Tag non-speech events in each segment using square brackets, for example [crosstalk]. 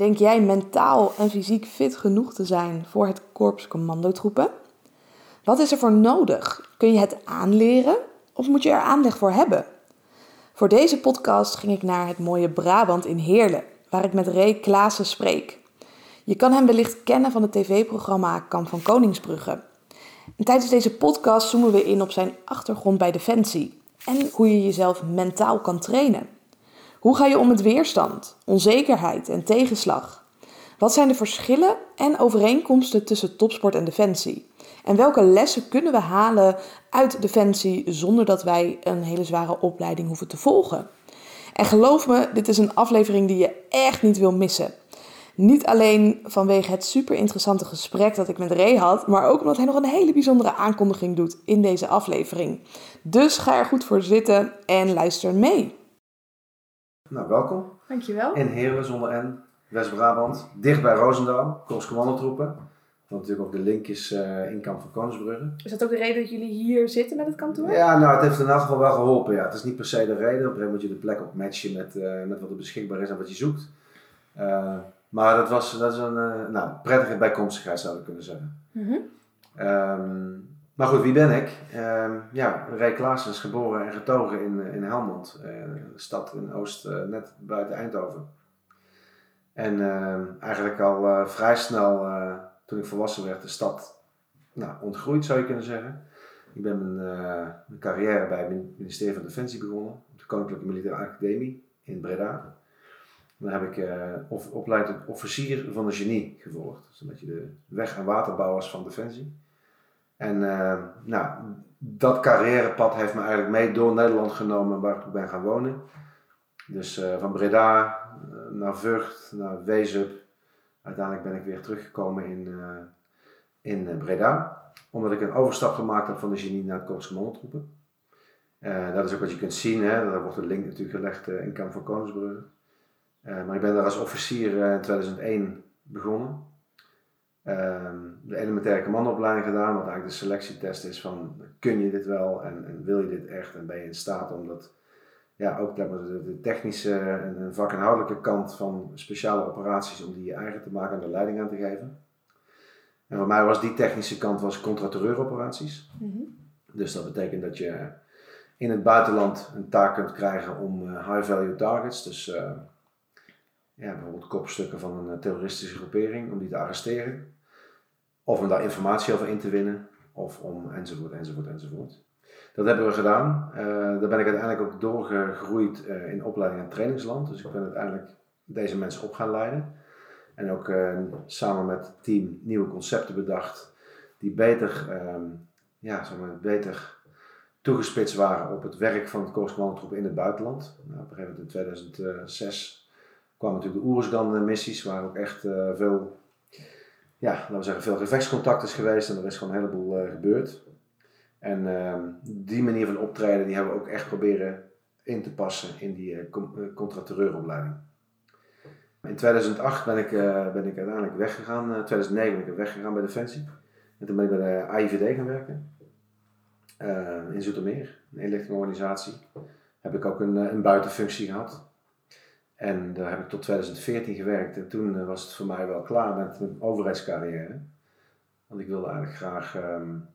Denk jij mentaal en fysiek fit genoeg te zijn voor het korps commandotroepen? Wat is er voor nodig? Kun je het aanleren of moet je er aanleg voor hebben? Voor deze podcast ging ik naar het mooie Brabant in Heerlen, waar ik met Ray Klaassen spreek. Je kan hem wellicht kennen van het tv-programma Kamp van Koningsbrugge. En tijdens deze podcast zoomen we in op zijn achtergrond bij Defensie en hoe je jezelf mentaal kan trainen. Hoe ga je om met weerstand, onzekerheid en tegenslag? Wat zijn de verschillen en overeenkomsten tussen topsport en defensie? En welke lessen kunnen we halen uit defensie zonder dat wij een hele zware opleiding hoeven te volgen? En geloof me, dit is een aflevering die je echt niet wil missen. Niet alleen vanwege het super interessante gesprek dat ik met Ray had, maar ook omdat hij nog een hele bijzondere aankondiging doet in deze aflevering. Dus ga er goed voor zitten en luister mee. Nou, welkom. Dankjewel. In Heerlen zonder N, West-Brabant, dicht bij Roosendaal, Korps Commandotroepen. Wat natuurlijk ook de link is uh, in Kamp van Koningsbrugge. Is dat ook de reden dat jullie hier zitten met het kantoor? Ja, nou, het heeft in elk geval wel geholpen. Ja. Het is niet per se de reden. Op een gegeven moment moet je de plek ook matchen met, uh, met wat er beschikbaar is en wat je zoekt. Uh, maar dat, was, dat is een nou, prettige bijkomstigheid, zou ik kunnen zeggen. Mm -hmm. um, maar goed, wie ben ik? Uh, ja, Ray Klaassen is geboren en getogen in, in Helmond, uh, stad in Oost, uh, net buiten Eindhoven. En uh, eigenlijk al eh, vrij snel, toen ik volwassen werd, de stad nou, ontgroeid zou je kunnen zeggen. Ik ben mijn, carrière bij het ministerie van Defensie begonnen, op de Koninklijke Militaire Academie in Breda. Dan heb ik of, opleiding tot officier van de genie gevolgd. Een beetje de weg- en waterbouwers van Defensie. En uh, nou, dat carrièrepad heeft me eigenlijk mee door Nederland genomen waar ik ben gaan wonen. Dus uh, van Breda uh, naar Vught, naar Wezup. Uiteindelijk ben ik weer teruggekomen in, in Breda. Omdat ik een overstap gemaakt heb van de genie naar het Korps dat is ook wat je kunt zien, hè? daar wordt de link natuurlijk gelegd in Kamp van Koningsbrugge. maar ik ben daar als officier in 2001 begonnen. Um, de elementaire commandoopleiding gedaan, wat eigenlijk de selectietest is van kun je dit wel en, en, wil je dit echt en ben je in staat om dat, ja, ook de, de technische en vakinhoudelijke kant van speciale operaties, om die je eigen te maken en de leiding aan te geven. En voor mij was die technische kant was contra-terreuroperaties. Mm -hmm. Dus dat betekent dat je in het buitenland een taak kunt krijgen om uh, high-value targets, dus uh, ja, bijvoorbeeld kopstukken van een terroristische groepering, om die te arresteren. Of om daar informatie over in te winnen, of om enzovoort, enzovoort, enzovoort. Dat hebben we gedaan. Uh, daar ben ik uiteindelijk ook doorgegroeid uh, in opleiding en trainingsland. Dus ik ben uiteindelijk deze mensen op gaan leiden. En ook samen met het team nieuwe concepten bedacht, die beter, um, ja, zeg maar, beter toegespitst waren op het werk van het Korpscommandotroep in het buitenland. Nou, op een gegeven moment in 2006 kwamen natuurlijk de Oeruzgan-missies, waar ook echt veel ja, laten we zeggen, veel gevechtscontact is geweest en er is gewoon een heleboel uh, gebeurd. En uh, die manier van optreden die hebben we ook echt proberen in te passen in die uh, contra-terreuropleiding. In 2008 ben ik, ben ik uiteindelijk weggegaan, in 2009 ben ik weggegaan bij Defensie. En toen ben ik bij de AIVD gaan werken, in Zoetermeer, een inlichtingorganisatie. Heb ik ook een, een buitenfunctie gehad. En daar heb ik tot 2014 gewerkt en toen was het voor mij wel klaar met mijn overheidscarrière. Want ik wilde eigenlijk graag, um,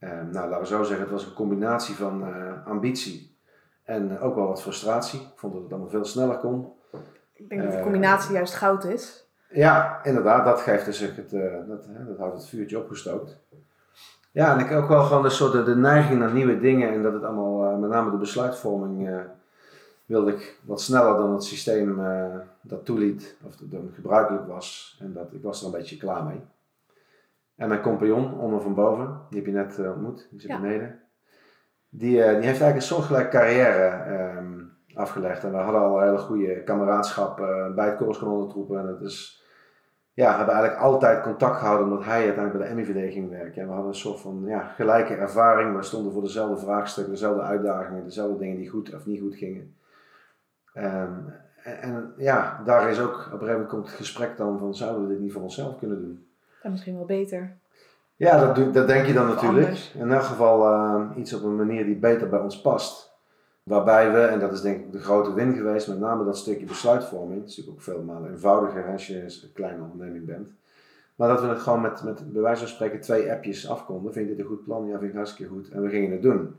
um, nou laten we zo zeggen, het was een combinatie van uh, ambitie en ook wel wat frustratie. Ik vond dat het allemaal veel sneller kon. Ik denk dat de combinatie juist goud is. Ja, inderdaad, dat geeft dus het, uh, dat, dat houdt het vuurtje opgestookt. Ja, en ik ook wel gewoon een soort de, de neiging naar nieuwe dingen en dat het allemaal, met name de besluitvorming wilde ik wat sneller dan het systeem uh, dat toeliet, of dan gebruikelijk was. En dat, ik was er een beetje klaar mee. En mijn compagnon, Onno van Boven, die heb je net uh, ontmoet, die zit ja. beneden. Die, uh, die heeft eigenlijk een soortgelijke carrière um, afgelegd. En we hadden al een hele goede kameraadschap bij het Korpscommandotroepen. En dat is, ja, we hebben eigenlijk altijd contact gehouden omdat hij uiteindelijk bij de MIVD ging werken. En we hadden een soort van ja, gelijke ervaring. We stonden voor dezelfde vraagstukken, dezelfde uitdagingen, dezelfde dingen die goed of niet goed gingen. Um, en, en, ja, daar is ook op een gegeven moment komt het gesprek dan van zouden we dit niet voor onszelf kunnen doen? Ja, misschien wel beter. Ja, dat, dat denk je dan natuurlijk. In elk geval uh, iets op een manier die beter bij ons past. Waarbij we, en dat is denk ik de grote win geweest, met name dat stukje besluitvorming. Het is natuurlijk ook veel malen eenvoudiger als je een kleine onderneming bent. Maar dat we het gewoon met, met bij wijze van spreken twee appjes afkonden. Vind je dit een goed plan? Ja, vind ik hartstikke goed. En we gingen het doen.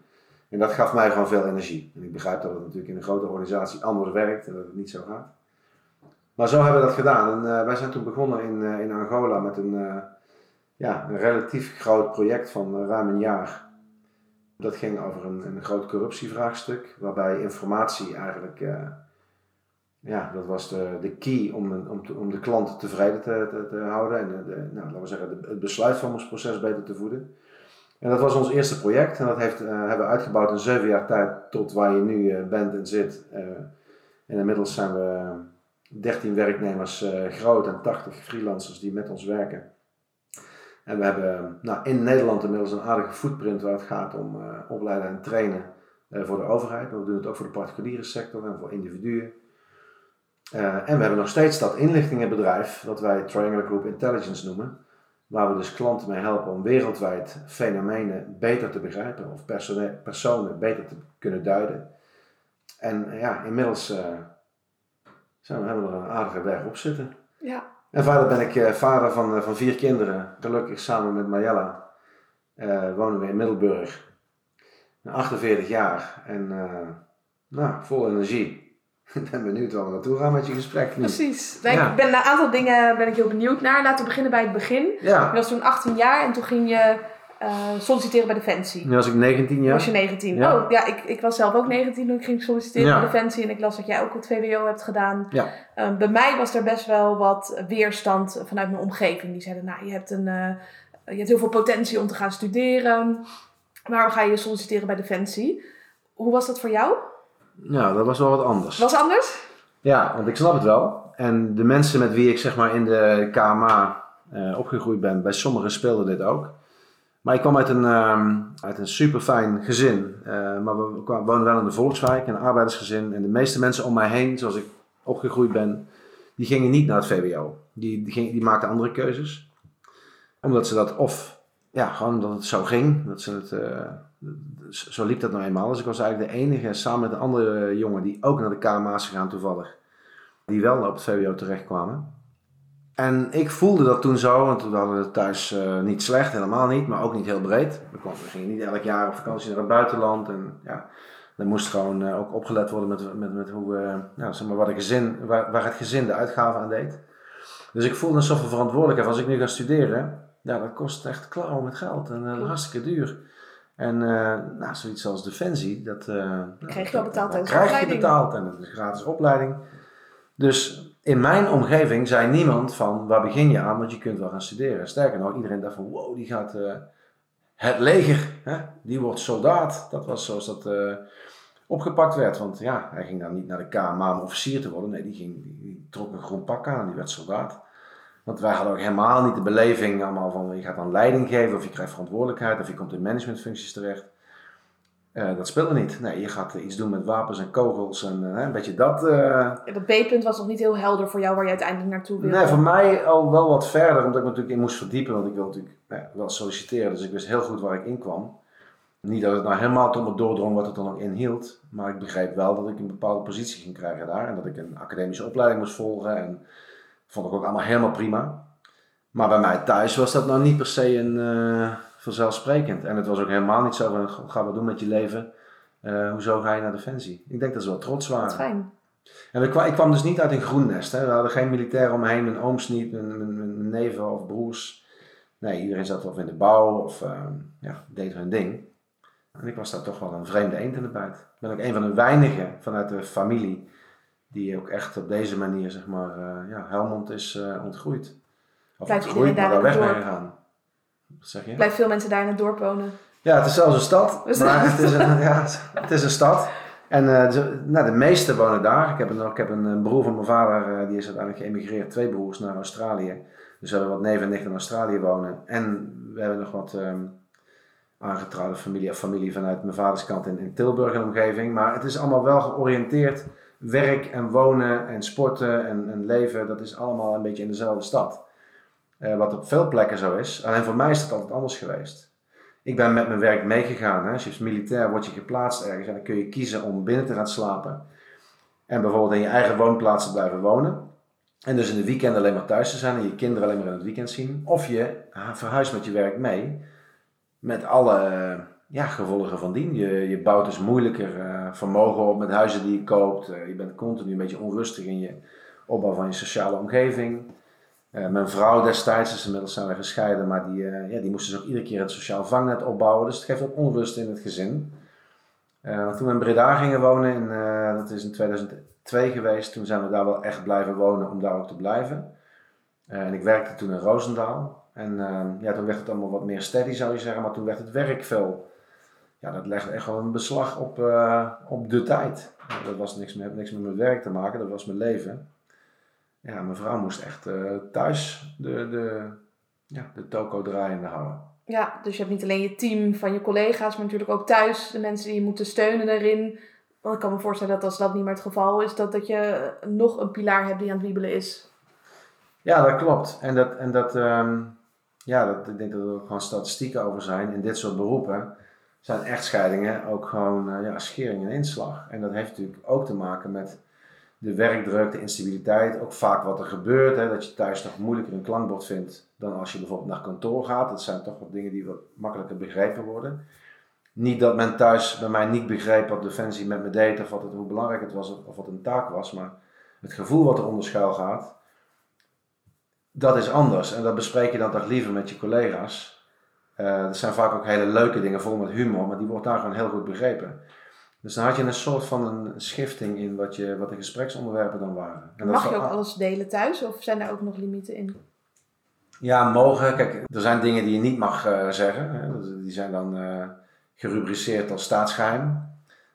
En dat gaf mij gewoon veel energie. En ik begrijp dat het natuurlijk in een grote organisatie anders werkt en dat het niet zo gaat. Maar zo hebben we dat gedaan. En uh, wij zijn toen begonnen in, uh, in Angola met een, uh, ja, een relatief groot project van ruim een jaar. Dat ging over een, een groot corruptievraagstuk, waarbij informatie eigenlijk, ja, dat was de, de key om, om, om de klant tevreden te, te, te houden en de, nou, laten we zeggen, het besluitvormingsproces beter te voeden. En dat was ons eerste project en dat heeft, hebben we uitgebouwd in zeven jaar tijd tot waar je nu bent en zit. en inmiddels zijn we 13 werknemers uh, groot en 80 freelancers die met ons werken. En we hebben nou, in Nederland inmiddels een aardige footprint waar het gaat om uh, opleiden en trainen uh, voor de overheid. Maar we doen het ook voor de particuliere sector en voor individuen. en we hebben nog steeds dat inlichtingenbedrijf, dat wij Triangular Group Intelligence noemen. Waar we dus klanten mee helpen om wereldwijd fenomenen beter te begrijpen of personen beter te kunnen duiden. En ja, inmiddels zo, we hebben er een aardige weg op zitten. Ja. En verder ben ik uh, vader van, uh, van vier kinderen. Gelukkig samen met Marjella wonen we in Middelburg. 48 jaar en nou, vol energie. [laughs] Ik ben benieuwd waar we naartoe gaan met je gesprek nu. Precies. ja. Ik ben een aantal dingen ben ik heel benieuwd naar. Laten we beginnen bij het begin. Ja. Je was toen 18 jaar en toen ging je uh, solliciteren bij Defensie. Nu was ik 19 jaar. Was je 19? Ja. Oh ja, ik, ik was zelf ook 19 toen ik ging solliciteren bij Defensie. En ik las dat jij ook het VWO hebt gedaan. Ja. Um, bij mij was er best wel wat weerstand vanuit mijn omgeving. Die zeiden, nou je hebt, een, uh, je hebt heel veel potentie om te gaan studeren. Waarom ga je solliciteren bij Defensie? Hoe was dat voor jou? Ja, dat was wel wat anders. Was anders? Ja, want ik snap het wel. En de mensen met wie ik zeg maar in de KMA uh, opgegroeid ben, bij sommigen speelde dit ook. Maar ik kwam uit een, um, uit een super fijn gezin. Uh, maar we woonden wel in de Volkswijk, een arbeidersgezin. En de meeste mensen om mij heen, zoals ik opgegroeid ben, die gingen niet naar het VWO. Die, die, ging, die maakten andere keuzes. Omdat ze dat of, ja, gewoon dat het zo ging. Dat ze het, uh, zo liep dat nou eenmaal. Dus ik was eigenlijk de enige, samen met een andere jongen, die ook naar de KMA's gegaan toevallig. Die wel op het VWO terechtkwamen. En ik voelde dat toen zo, want we hadden het thuis uh, niet slecht, helemaal niet, maar ook niet heel breed. We, kwamen, we gingen niet elk jaar op vakantie naar het buitenland. En ja, er moest gewoon uh, ook opgelet worden met, met, met hoe nou, zeg maar, wat het gezin, waar, waar het gezin de uitgaven aan deed. Dus ik voelde een soort van verantwoordelijkheid. Als ik nu ga studeren, ja, dat kost echt klauwen met geld en hartstikke duur. En nou, zoiets als Defensie, dat krijg je al betaald tijdens krijg je betaald en dat is gratis opleiding. Dus in mijn omgeving zei niemand van waar begin je aan, want je kunt wel gaan studeren. Sterker nog, iedereen dacht van wow, die gaat uh, het leger, hè? die wordt soldaat. Dat was zoals dat uh, opgepakt werd. Want ja, hij ging dan niet naar de KMA om officier te worden. Nee, die, ging, die trok een groen pak aan, die werd soldaat. Want wij hadden ook helemaal niet de beleving allemaal van je gaat dan leiding geven of je krijgt verantwoordelijkheid of je komt in managementfuncties terecht. Uh, dat speelde niet. Nee, je gaat iets doen met wapens en kogels en uh, een beetje dat. Uh... Ja, dat B-punt was nog niet heel helder voor jou waar je uiteindelijk naartoe wilde. Nee, voor mij al wel wat verder, omdat ik me natuurlijk in moest verdiepen, want ik wilde natuurlijk wel solliciteren, dus ik wist heel goed waar ik in kwam. Niet dat het nou helemaal tot me doordrong wat het dan ook inhield, maar ik begreep wel dat ik een bepaalde positie ging krijgen daar en dat ik een academische opleiding moest volgen en vond ik ook allemaal helemaal prima. Maar bij mij thuis was dat nou niet per se een vanzelfsprekend. En het was ook helemaal niet zo van, ga wat doen met je leven? Uh, hoezo ga je naar Defensie? Ik denk dat ze wel trots waren. Dat fijn. En ik, ik, kwam dus niet uit een groen nest. Hè. We hadden geen militair om me heen, mijn ooms niet, mijn, mijn, mijn, neven of broers. Nee, iedereen zat of in de bouw of uh, ja, deed hun ding. En ik was daar toch wel een vreemde eend in de buit. Ik ben ook een van de weinigen vanuit de familie die ook echt op deze manier, zeg maar, uh, ja, Helmond is uh, ontgroeid. Of Blijft ontgroeid, maar daar weg mee gegaan. Zeg je? Blijven veel mensen daar in het dorp wonen? Ja, het is zelfs een stad. [laughs] Maar het is een, ja, het is een stad. En uh, nou, de meesten wonen daar. Ik heb een, ik heb een, broer van mijn vader, die is uiteindelijk geëmigreerd. Twee broers naar Australië. Dus we hebben wat neven en nichten in Australië wonen. En we hebben nog wat um, aangetrouwde familie of familie vanuit mijn vaders kant in, in Tilburg en omgeving. Maar het is allemaal wel georiënteerd. Werk en wonen en sporten en, en leven, dat is allemaal een beetje in dezelfde stad. Uh, wat op veel plekken zo is. Alleen voor mij is dat altijd anders geweest. ik ben met mijn werk meegegaan. Hè. Als je militair wordt je geplaatst ergens en dan kun je kiezen om binnen te gaan slapen. En bijvoorbeeld in je eigen woonplaats te blijven wonen. En dus in de weekend alleen maar thuis te zijn en je kinderen alleen maar in het weekend zien. Of je verhuist met je werk mee. Met alle ja, gevolgen van dien. Je, je bouwt dus moeilijker uh, vermogen op met huizen die je koopt. Uh, je bent continu een beetje onrustig in je opbouw van je sociale omgeving. Uh, mijn vrouw destijds, is inmiddels zijn we gescheiden, maar die, ja, die moest dus ook iedere keer het sociaal vangnet opbouwen. Dus het geeft ook onrust in het gezin. toen we in Breda gingen wonen, in, dat is in 2002 geweest, toen zijn we daar wel echt blijven wonen om daar ook te blijven. en ik werkte toen in Roosendaal. En ja, toen werd het allemaal wat meer steady zou je zeggen, maar toen werd het werk veel ja, dat legde echt wel een beslag op, uh, op de tijd. Dat was niks met, niks met mijn werk te maken, dat was mijn leven. Ja, mijn vrouw moest echt uh, thuis de, de, ja, de toko draaiende houden. Ja, dus je hebt niet alleen je team van je collega's, maar natuurlijk ook thuis de mensen die je moeten steunen daarin. Want ik kan me voorstellen dat als dat niet meer het geval is, dat, dat je nog een pilaar hebt die aan het wiebelen is. Ja, dat klopt. En dat, en dat um, ja, dat, ik denk dat er ook gewoon statistieken over zijn in dit soort beroepen zijn echtscheidingen ook gewoon uh, ja, schering en inslag. En dat heeft natuurlijk ook te maken met de werkdruk, de instabiliteit, ook vaak wat er gebeurt. Hè, dat je thuis nog moeilijker een klankbord vindt dan als je bijvoorbeeld naar kantoor gaat. Dat zijn toch wat dingen die wat makkelijker begrepen worden. Niet dat men thuis bij mij niet begreep wat Defensie met me deed of wat het, hoe belangrijk het was of wat een taak was, maar het gevoel wat er onder schuil gaat, dat is anders. En dat bespreek je dan toch liever met je collega's uh, er zijn vaak ook hele leuke dingen vol met humor, maar die wordt daar gewoon heel goed begrepen. Dus dan had je een soort van een schifting in wat, je, wat de gespreksonderwerpen dan waren. En Mag je ook alles delen thuis of zijn er ook nog limieten in? Ja, mogen. Kijk, er zijn dingen die je niet mag uh, zeggen. Hè. Die zijn dan uh, gerubriceerd als staatsgeheim.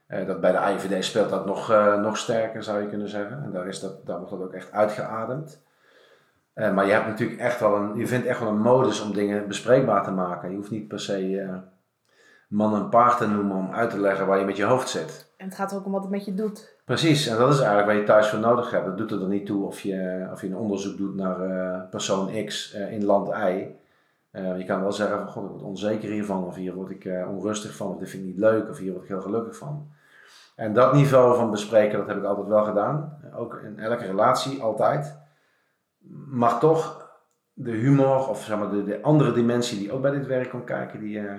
Uh, dat bij de IVD speelt dat nog, nog sterker, zou je kunnen zeggen. En daar, is dat, daar wordt dat ook echt uitgeademd. Uh, maar je hebt natuurlijk echt wel een, je vindt echt wel een modus om dingen bespreekbaar te maken. Je hoeft niet per se uh, man en paard te noemen om uit te leggen waar je met je hoofd zit. En het gaat ook om wat het met je doet. Precies, en dat is eigenlijk waar je thuis voor nodig hebt. Dat doet er dan niet toe of je, of je een onderzoek doet naar uh, persoon X in land Y. je kan wel zeggen van, god, ik word onzeker hiervan, of hier word ik onrustig van, of dit vind ik niet leuk, of hier word ik heel gelukkig van. En dat niveau van bespreken, dat heb ik altijd wel gedaan. Ook in elke relatie, altijd. Maar toch, de humor of zeg maar, de, de andere dimensie die ook bij dit werk komt kijken, die, uh,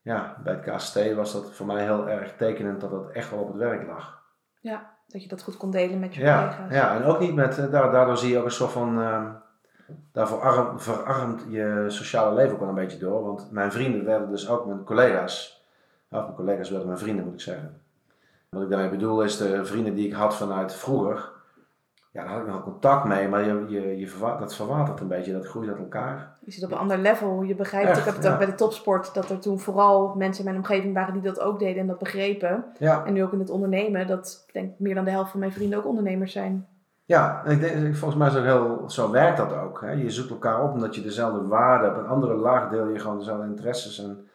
ja, bij het KST was dat voor mij heel erg tekenend dat het echt wel op het werk lag. Ja, dat je dat goed kon delen met je ja, collega's. Ja, en ook niet met, uh, daardoor zie je ook een soort van, uh, daarvoor verarmt je sociale leven ook wel een beetje door. Want mijn vrienden werden dus ook mijn collega's, of mijn collega's werden mijn vrienden moet ik zeggen. Wat ik daarmee bedoel is de vrienden die ik had vanuit vroeger, ja, daar had ik nog contact mee, maar je, je, je dat verwatert een beetje, dat groeit uit elkaar. Je zit op een ander level, je begrijpt, ik heb het ook bij de topsport, dat er toen vooral mensen in mijn omgeving waren die dat ook deden en dat begrepen. Ja. En nu ook in het ondernemen, dat ik denk meer dan de helft van mijn vrienden ook ondernemers zijn. Ja, en ik denk, volgens mij is ook heel, zo werkt dat ook. Hè? Je zoekt elkaar op omdat je dezelfde waarden hebt. Een andere laag deel je gewoon dezelfde interesses. En,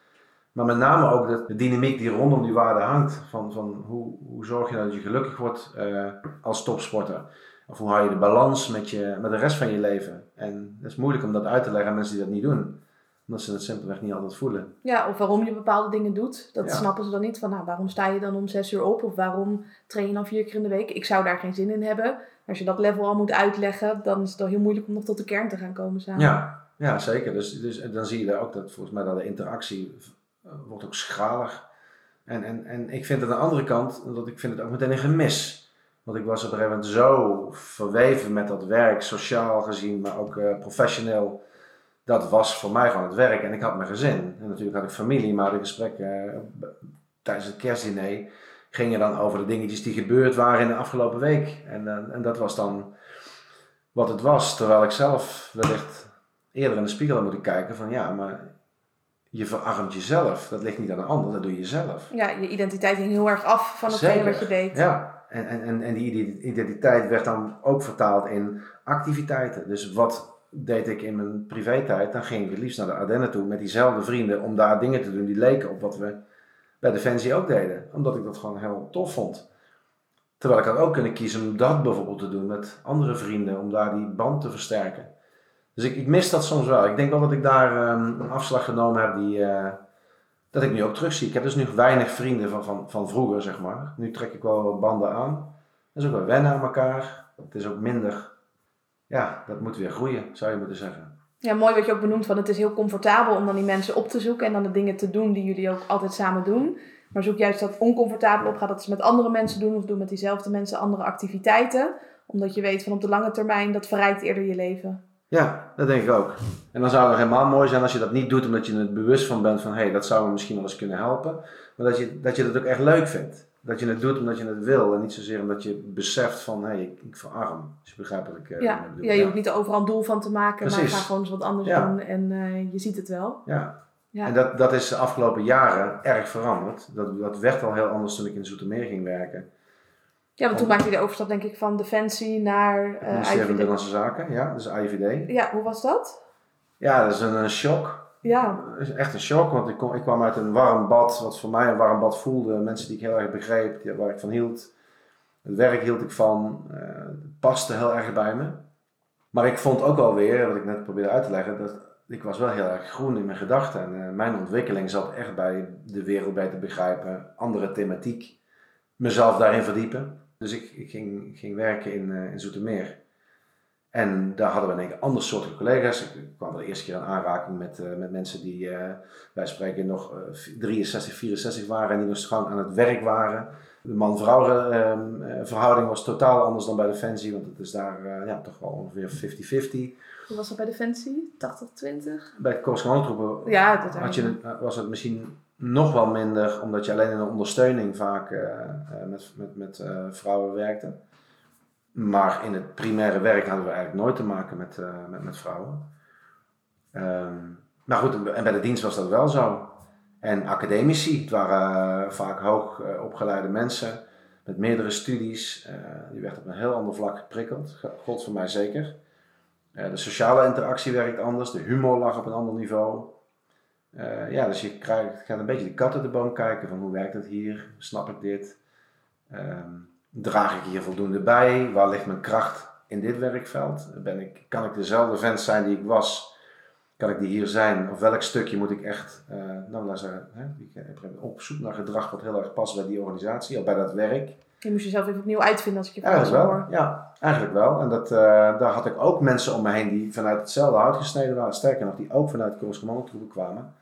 maar met name ook de, de dynamiek die rondom die waarden hangt. Van, van hoe, hoe zorg je nou dat je gelukkig wordt uh, als topsporter. Of hoe hou je de balans met, je, met de rest van je leven? En het is moeilijk om dat uit te leggen aan mensen die dat niet doen. Omdat ze het simpelweg niet altijd voelen. Ja, of waarom je bepaalde dingen doet. Dat snappen ze dan niet. Van nou, waarom sta je dan om zes uur op? Of waarom train je dan vier keer in de week? Ik zou daar geen zin in hebben. Als je dat level al moet uitleggen, dan is het wel heel moeilijk om nog tot de kern te gaan komen samen. Ja, ja zeker. Dus, dus dan zie je daar ook dat volgens mij dat de interactie eh, wordt ook schalig. En, en, en ik vind aan de andere kant, dat ik vind het ook meteen een gemis want ik was op een gegeven moment zo verweven met dat werk, sociaal gezien, maar ook uh, professioneel. Dat was voor mij gewoon het werk en ik had mijn gezin. En natuurlijk had ik familie, maar de gesprekken uh, tijdens het kerstdiner gingen dan over de dingetjes die gebeurd waren in de afgelopen week. En, uh, en dat was dan wat het was. Terwijl ik zelf wellicht eerder in de spiegel had moeten kijken van ja, maar je verarmt jezelf. Dat ligt niet aan een ander, dat doe je zelf. Ja, je identiteit hing heel erg af van hetgeen wat je deed. Ja, en, en, en die identiteit werd dan ook vertaald in activiteiten. Dus wat deed ik in mijn privé-tijd? Dan ging ik het liefst naar de Ardennen toe met diezelfde vrienden om daar dingen te doen die leken op wat we bij Defensie ook deden. Omdat ik dat gewoon heel tof vond. Terwijl ik had ook kunnen kiezen om dat bijvoorbeeld te doen met andere vrienden, om daar die band te versterken. Dus ik, mis dat soms wel. Ik denk wel dat ik daar um, een afslag genomen heb die, uh, dat ik nu ook terugzie. Ik heb dus nu weinig vrienden van, van, van vroeger, zeg maar. Nu trek ik wel banden aan. Dat is ook wel wennen aan elkaar. Het is ook minder, ja, dat moet weer groeien, zou je moeten zeggen. Ja, mooi wat je ook benoemt, van het is heel comfortabel om dan die mensen op te zoeken en dan de dingen te doen die jullie ook altijd samen doen. Maar zoek juist dat oncomfortabel op, gaat dat ze met andere mensen doen of doen met diezelfde mensen andere activiteiten. Omdat je weet van op de lange termijn, dat verrijkt eerder je leven. Ja, dat denk ik ook. En dan zou het helemaal mooi zijn als je dat niet doet omdat je er bewust van bent van hé, hey, dat zou me misschien wel eens kunnen helpen. Maar dat je, dat je dat ook echt leuk vindt. Dat je het doet omdat je het wil en niet zozeer omdat je beseft van hé, hey, ik, ik verarm. Dus je begrijpt wat ik uh, ja. bedoel. Ja, je hoeft niet overal een doel van te maken, Precies. maar ga gewoon eens wat anders Ja. doen en eh, je ziet het wel. Ja. Ja. En dat, dat is de afgelopen jaren erg veranderd. Dat, dat werd al heel anders toen ik in Zoetermeer ging werken. Ja, want toen maakte je de overstap denk ik van Defensie naar eh ministerie van. Binnenlandse Zaken, ja, dus IVD. Ja, hoe was dat? Ja, dat is een, een shock. Ja, Dat is echt een shock, want ik, kom, ik kwam uit een warm bad, wat voor mij een warm bad voelde. Mensen die ik heel erg begreep, die, waar ik van hield. Het werk hield ik van, eh, het paste heel erg bij me. Maar ik vond ook alweer, wat ik net probeerde uit te leggen, dat ik was wel heel erg groen in mijn gedachten. En eh, mijn ontwikkeling zat echt bij de wereld beter begrijpen, andere thematiek, mezelf daarin verdiepen. Dus ik, ik ging, ging werken in, eh, in Zoetermeer. En daar hadden we in één keer andere soorten collega's. Ik kwam voor de eerste keer in aanraking met, eh, met mensen die, eh, wij spreken, nog eh, 63, 64 waren en die nog gewoon aan het werk waren. De man-vrouw eh, eh, verhouding was totaal anders dan bij Defensie, want het is daar ja, toch wel ongeveer 50-50. hoe was dat bij Defensie? 80-20? Bij Korpskommandotroepen Ja, dat had je, was het misschien nog wel minder, omdat je alleen in de ondersteuning vaak eh, eh, met, met, met eh, vrouwen werkte. Maar in het primaire werk hadden we eigenlijk nooit te maken met, met, met vrouwen. Ehm, maar goed, en bij de dienst was dat wel zo. En academici, het waren vaak hoog opgeleide mensen met meerdere studies. die werd op een heel ander vlak geprikkeld, God voor mij zeker. De sociale interactie werkt anders, de humor lag op een ander niveau. Eh, ja, dus je krijgt, gaat een beetje de kat uit de boom kijken van hoe werkt het hier, snap ik dit, Ehm, draag ik hier voldoende bij, waar ligt mijn kracht in dit werkveld, ben ik, kan ik dezelfde vent zijn die ik was, kan ik die hier zijn, of welk stukje moet ik echt, eh, nou laat zeggen, hè, ik ben op zoek naar gedrag wat heel erg past bij die organisatie, of bij dat werk. Je moest jezelf even opnieuw uitvinden als ik je verhaal wel, hoor. ja, eigenlijk wel. En dat, eh, daar had ik ook mensen om me heen die vanuit hetzelfde hout gesneden waren. Sterker nog, die ook vanuit de Korpscommandotroepen kwamen.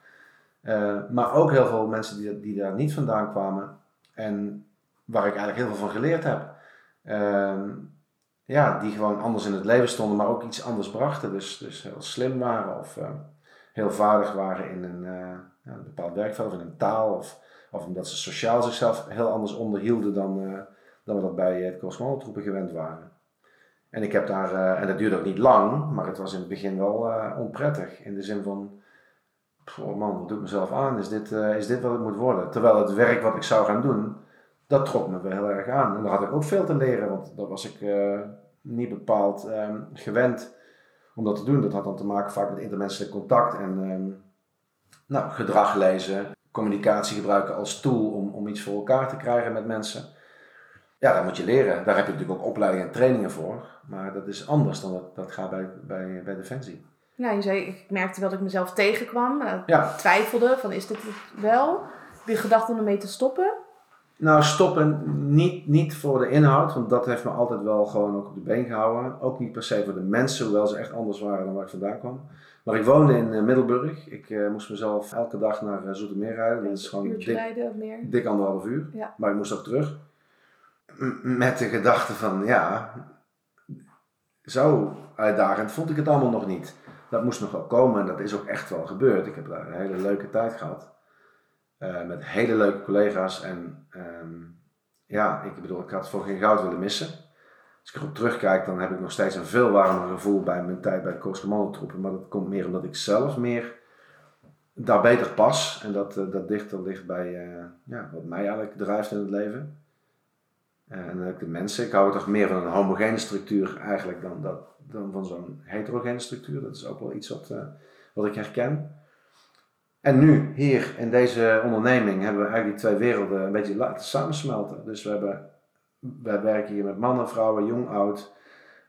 Eh, maar ook heel veel mensen die, die daar niet vandaan kwamen. En waar ik eigenlijk heel veel van geleerd heb. Ehm, ja, die gewoon anders in het leven stonden, maar ook iets anders brachten. Dus, dus heel slim waren of eh, heel vaardig waren in een, eh, bepaald werkveld of in een taal. Of, of omdat ze sociaal zichzelf heel anders onderhielden dan, dan we dat bij het Korpscommandotroepen gewend waren. En ik heb daar, en dat duurde ook niet lang, maar het was in het begin wel onprettig. In de zin van, oh man, wat doe ik mezelf aan? Is dit, eh, is dit wat het moet worden? Terwijl het werk wat ik zou gaan doen, dat trok me wel heel erg aan. En daar had ik ook veel te leren, want daar was ik eh, niet bepaald ehm, gewend om dat te doen. Dat had dan te maken vaak met intermenselijk contact en ehm, nou, gedrag lezen, communicatie gebruiken als tool om, om iets voor elkaar te krijgen met mensen. Ja, dat moet je leren. Daar heb je natuurlijk ook opleidingen en trainingen voor. Maar dat is anders dan dat, dat gaat bij, bij, bij Defensie. Nou, je zei, ik merkte wel dat ik mezelf tegenkwam. eh, Ja, twijfelde van is dit het wel? Heb je gedacht om ermee te stoppen? nou stoppen niet, niet voor de inhoud, want dat heeft me altijd wel gewoon ook op de been gehouden. Ook niet per se voor de mensen, hoewel ze echt anders waren dan waar ik vandaan kwam. Maar ik woonde in eh, Middelburg. Ik eh, moest mezelf elke dag naar Zoetermeer rijden. Dat is gewoon dik, rijden meer? dik anderhalf uur. Ja. Maar ik moest ook terug. M- met de gedachte van, ja, zo uitdagend vond ik het allemaal nog niet. Dat moest nog wel komen en dat is ook echt wel gebeurd. Ik heb daar een hele leuke tijd gehad. Eh, met hele leuke collega's. En ehm, ja, ik bedoel, ik had voor geen goud willen missen. Als ik erop terugkijk, dan heb ik nog steeds een veel warmer gevoel bij mijn tijd bij de Korpscommandotroepen. Maar dat komt meer omdat ik zelf meer daar beter pas. En dat, eh, dat dichter ligt bij eh, ja, wat mij eigenlijk drijft in het leven. Eh, en ook de mensen. Ik hou toch meer van een homogene structuur eigenlijk dan, dat, dan van zo'n heterogene structuur. Dat is ook wel iets wat, eh, wat ik herken. En nu, hier in deze onderneming, hebben we eigenlijk die twee werelden een beetje laten samensmelten. Dus we, hebben, wij werken hier met mannen, vrouwen, jong, oud,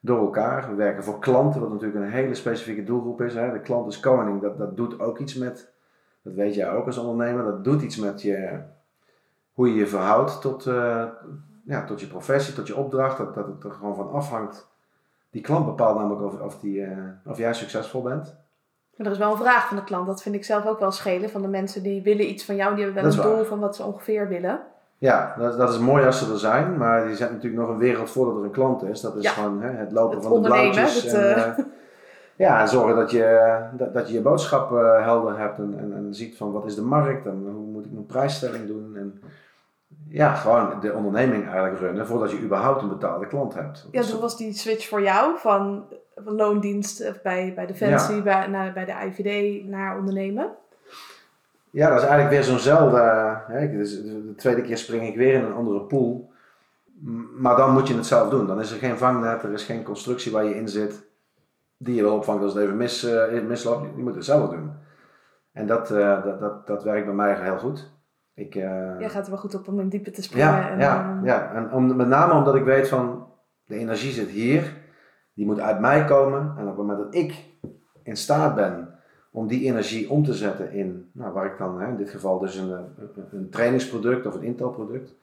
door elkaar. We werken voor klanten, wat natuurlijk een hele specifieke doelgroep is. Hè. De klant is koning, dat, dat doet ook iets met, Dat weet jij ook als ondernemer. Dat doet iets met je, hoe je je verhoudt tot, eh, ja, tot je professie, tot je opdracht. Dat, dat het er gewoon van afhangt. Die klant bepaalt namelijk of, of, die, eh, of jij succesvol bent. Maar er is wel een vraag van de klant. Dat vind ik zelf ook wel schelen. Van de mensen die willen iets van jou. Die hebben wel een doel waar. van wat ze ongeveer willen. Ja, dat, dat is mooi als ze er zijn, maar je zet natuurlijk nog een wereld voor dat er een klant is. Dat is Ja. gewoon hè, het lopen Het van de blauwtjes. het, en, eh, eh, ja, en zorgen dat je, dat, dat je je boodschap helder hebt en, en, en ziet van wat is de markt en hoe moet ik mijn prijsstelling doen. En, ja, gewoon de onderneming eigenlijk runnen voordat je überhaupt een betaalde klant hebt. Ja, Dat is- toen was die switch voor jou van, van loondienst eh, bij, bij Defensie, bij, naar, bij de IVD naar ondernemen. Ja, dat is eigenlijk weer zo'nzelfde. Dus de tweede keer spring ik weer in een andere pool. Maar dan moet je het zelf doen. Dan is er geen vangnet, er is geen constructie waar je in zit. Die je wel opvangt als het even mis, eh, misloopt. Je moet het zelf doen. En dat, eh, dat, dat, dat werkt bij mij heel goed. Ik, eh, Jij gaat er wel goed op om in diepe te springen. ja, en, ja, eh, ja. En om, met name omdat ik weet van de energie zit hier, die moet uit mij komen. En op het moment dat ik in staat ben om die energie om te zetten in, nou, waar ik dan hè, in dit geval dus een, een, een trainingsproduct of een intelproduct,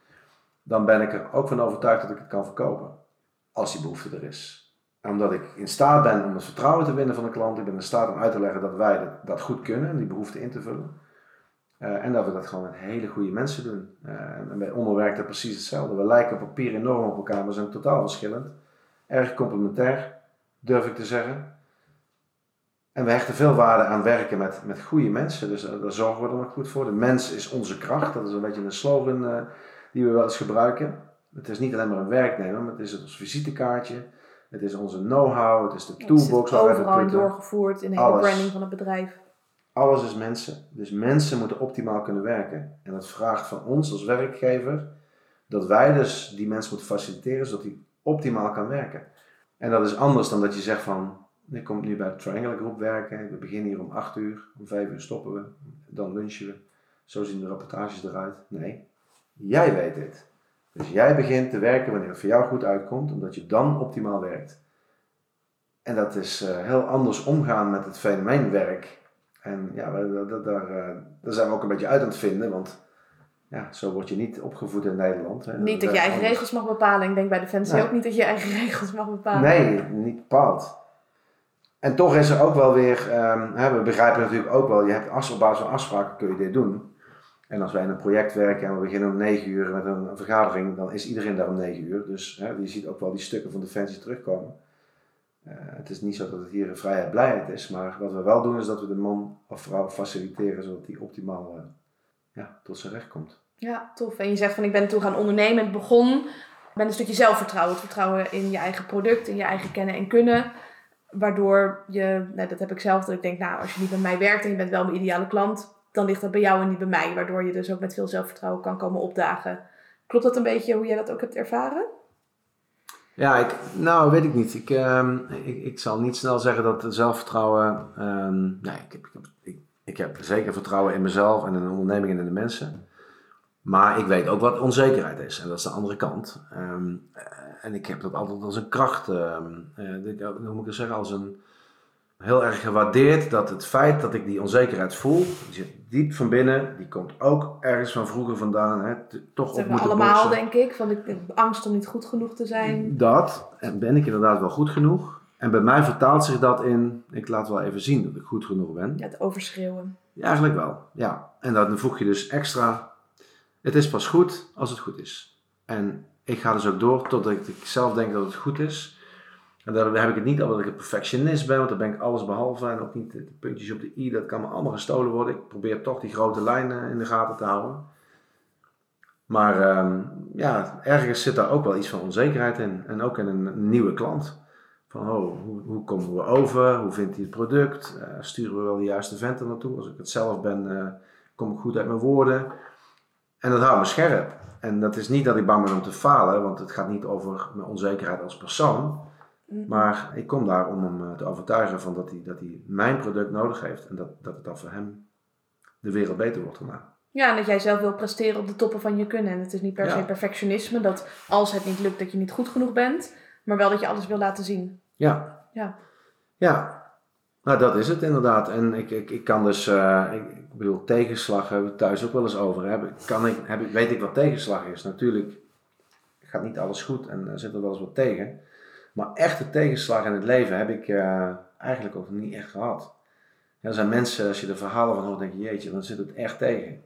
dan ben ik er ook van overtuigd dat ik het kan verkopen. Als die behoefte er is. En omdat ik in staat ben om het vertrouwen te winnen van de klant, ik ben in staat om uit te leggen dat wij dat, dat goed kunnen, en die behoefte in te vullen. Eh, en dat we dat gewoon met hele goede mensen doen. Eh, en bij Onder werkt dat precies hetzelfde. We lijken op papier enorm op elkaar, maar zijn totaal verschillend. Erg complementair, durf ik te zeggen. En we hechten veel waarde aan werken met, met goede mensen. Dus eh, daar zorgen we dan ook goed voor. De mens is onze kracht. Dat is een beetje een slogan die we wel eens gebruiken. Het is niet alleen maar een werknemer, maar het is ons visitekaartje. Het is onze know-how. Het is de het toolbox waar we overal doorgevoerd in de hele Alles. branding van het bedrijf. Alles is mensen. Dus mensen moeten optimaal kunnen werken. En dat vraagt van ons als werkgever dat wij dus die mensen moeten faciliteren zodat hij optimaal kan werken. En dat is anders dan dat je zegt van, ik kom nu bij de Triangle Groep werken, we beginnen hier om 8 uur, om 5 uur stoppen we, dan lunchen we. Zo zien de rapportages eruit. Nee, jij weet dit. Dus jij begint te werken wanneer het voor jou goed uitkomt, omdat je dan optimaal werkt. En dat is eh, heel anders omgaan met het fenomeen werk. En ja, dat- daar, eh, daar zijn we ook een beetje uit aan het vinden, want ja, zo word je niet opgevoed in Nederland. Hè. Niet dat je werkt eigen anders. regels mag bepalen. Ik denk bij Defensie Nee. ook niet dat je eigen [laughs] regels mag bepalen. Nee, niet bepaald. En toch is er ook wel weer, ehm, hè, we begrijpen natuurlijk ook wel, je hebt as, op basis van afspraken kun je dit doen. En als wij in een project werken en we beginnen om 9 uur met een, een vergadering, dan is iedereen daar om 9 uur. Dus hè, je ziet ook wel die stukken van Defensie terugkomen. Eh, het is niet zo dat het hier een vrijheid blijheid is, maar wat we wel doen is dat we de man of vrouw faciliteren zodat die optimaal eh, ja, tot zijn recht komt. Ja, tof. En je zegt van ik ben toen gaan ondernemen. Het begon met een stukje zelfvertrouwen. Het vertrouwen in je eigen product, in je eigen kennen en kunnen. Waardoor je, nou, dat heb ik zelf, dat ik denk, nou, als je niet bij mij werkt en je bent wel mijn ideale klant, dan ligt dat bij jou en niet bij mij. Waardoor je dus ook met veel zelfvertrouwen kan komen opdagen. Klopt dat een beetje hoe jij dat ook hebt ervaren? Ja, ik, nou weet ik niet. Ik, ehm, ik, ik zal niet snel zeggen dat zelfvertrouwen. ehm, nee, ik heb, ik, ik, heb zeker vertrouwen in mezelf en in de onderneming en in de mensen. Maar ik weet ook wat onzekerheid is. En dat is de andere kant. Ehm, eh, en ik heb dat altijd als een kracht. ik- hoe moet ik het zeggen? Als een. Heel erg gewaardeerd dat het feit dat ik die onzekerheid voel, diep van binnen, die komt ook ergens van vroeger vandaan. Hè, toch Dat op moeten allemaal, boksen. denk ik. Van ik angst om niet goed genoeg te zijn. Dat, en ben ik inderdaad wel goed genoeg? En bij mij vertaalt zich dat in, ik laat wel even zien dat ik goed genoeg ben. Ja, het overschreeuwen. Ja, eigenlijk wel, ja. En dan voeg je dus extra, het is pas goed als het goed is. En ik ga dus ook door totdat ik zelf denk dat het goed is. En daar heb ik het niet over dat ik een perfectionist ben, want dan ben ik alles behalve. En ook niet de puntjes op de i, dat kan me allemaal gestolen worden. Ik probeer toch die grote lijnen in de gaten te houden. Maar ehm, ja, ergens zit daar ook wel iets van onzekerheid in. En ook in een nieuwe klant. Van, oh, hoe, hoe komen we over? Hoe vindt hij het product? Eh, sturen we wel de juiste vent er naartoe? Als ik het zelf ben, eh, kom ik goed uit mijn woorden. En dat houdt me scherp. En dat is niet dat ik bang ben om te falen, want het gaat niet over mijn onzekerheid als persoon. Maar ik kom daar om hem eh, te overtuigen van dat hij, dat hij mijn product nodig heeft. En dat, dat het dan voor hem de wereld beter wordt daarna. Ja, en dat jij zelf wil presteren op de toppen van je kunnen. En het is niet per Ja. se perfectionisme, dat als het niet lukt, dat je niet goed genoeg bent. Maar wel dat je alles wil laten zien. Ja. Ja. Ja. Nou, dat is het inderdaad. En ik, ik, ik kan dus, uh, ik, ik, bedoel, tegenslag hebben we thuis ook wel eens over. Hè. Kan ik, heb ik, weet ik wat tegenslag is? Natuurlijk gaat niet alles goed en er zit er wel eens wat tegen. Maar echte tegenslag in het leven heb ik uh, eigenlijk ook niet echt gehad. Ja, er zijn mensen, als je de verhalen van hoort, denk je, jeetje, dan zit het echt tegen.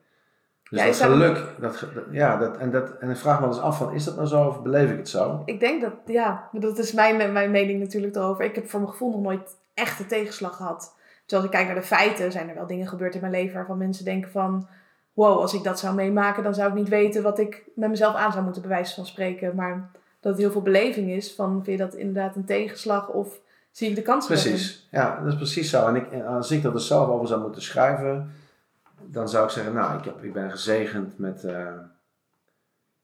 Dus ja, dat geluk, dat, ja, dat, en, dat, en ik vraag me eens af van, is dat nou zo of beleef ik het zo? Ik denk dat, ja, dat is mijn, mijn mening natuurlijk erover. Ik heb voor mijn gevoel nog nooit echte tegenslag gehad. Dus als ik kijk naar de feiten, zijn er wel dingen gebeurd in mijn leven waarvan mensen denken van, wow, als ik dat zou meemaken, dan zou ik niet weten wat ik met mezelf aan zou moeten bewijzen van spreken. Maar dat het heel veel beleving is van, vind je dat inderdaad een tegenslag of zie ik de kans Precies, ja, dat is precies zo. En ik, als ik dat er zelf over zou moeten schrijven dan zou ik zeggen, nou, ik, heb, ik ben gezegend met, uh,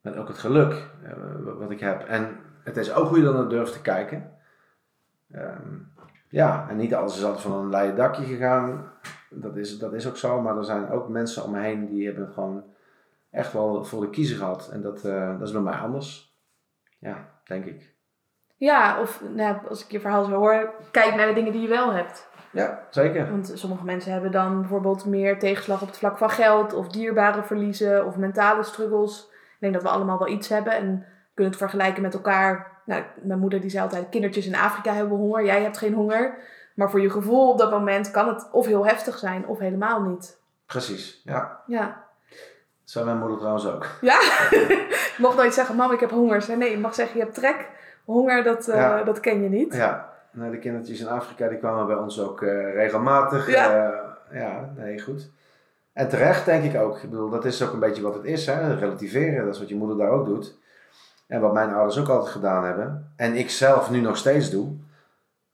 met ook het geluk uh, wat ik heb. En het is ook hoe je dan durft te kijken. Um, ja, en niet alles is altijd van een leien dakje gegaan. Dat is, dat is ook zo, maar er zijn ook mensen om me heen die hebben gewoon echt wel voor de kiezer gehad. En dat, uh, dat is bij mij anders. Ja, denk ik. Ja, of nou, als ik je verhaal zo hoor, kijk naar de dingen die je wel hebt. Ja, zeker. Want sommige mensen hebben dan bijvoorbeeld meer tegenslag op het vlak van geld, of dierbare verliezen, of mentale struggles. Ik denk dat we allemaal wel iets hebben en kunnen het vergelijken met elkaar. Nou, mijn moeder die zei altijd, kindertjes in Afrika hebben honger, jij hebt geen honger. Maar voor je gevoel op dat moment kan het of heel heftig zijn, of helemaal niet. Precies, ja. Ja. Zei mijn moeder trouwens ook. Ja? je [laughs] mocht nooit zeggen, mam, ik heb honger. Nee, je mag zeggen, je hebt trek. Honger, dat, uh, dat ken je niet. Ja, de kindertjes in Afrika die kwamen bij ons ook uh, regelmatig. Ja. Uh, ja, nee, goed. En terecht denk ik ook. Ik bedoel, dat is ook een beetje wat het is. Hè? Relativeren, dat is wat je moeder daar ook doet. En wat mijn ouders ook altijd gedaan hebben. En ik zelf nu nog steeds doe.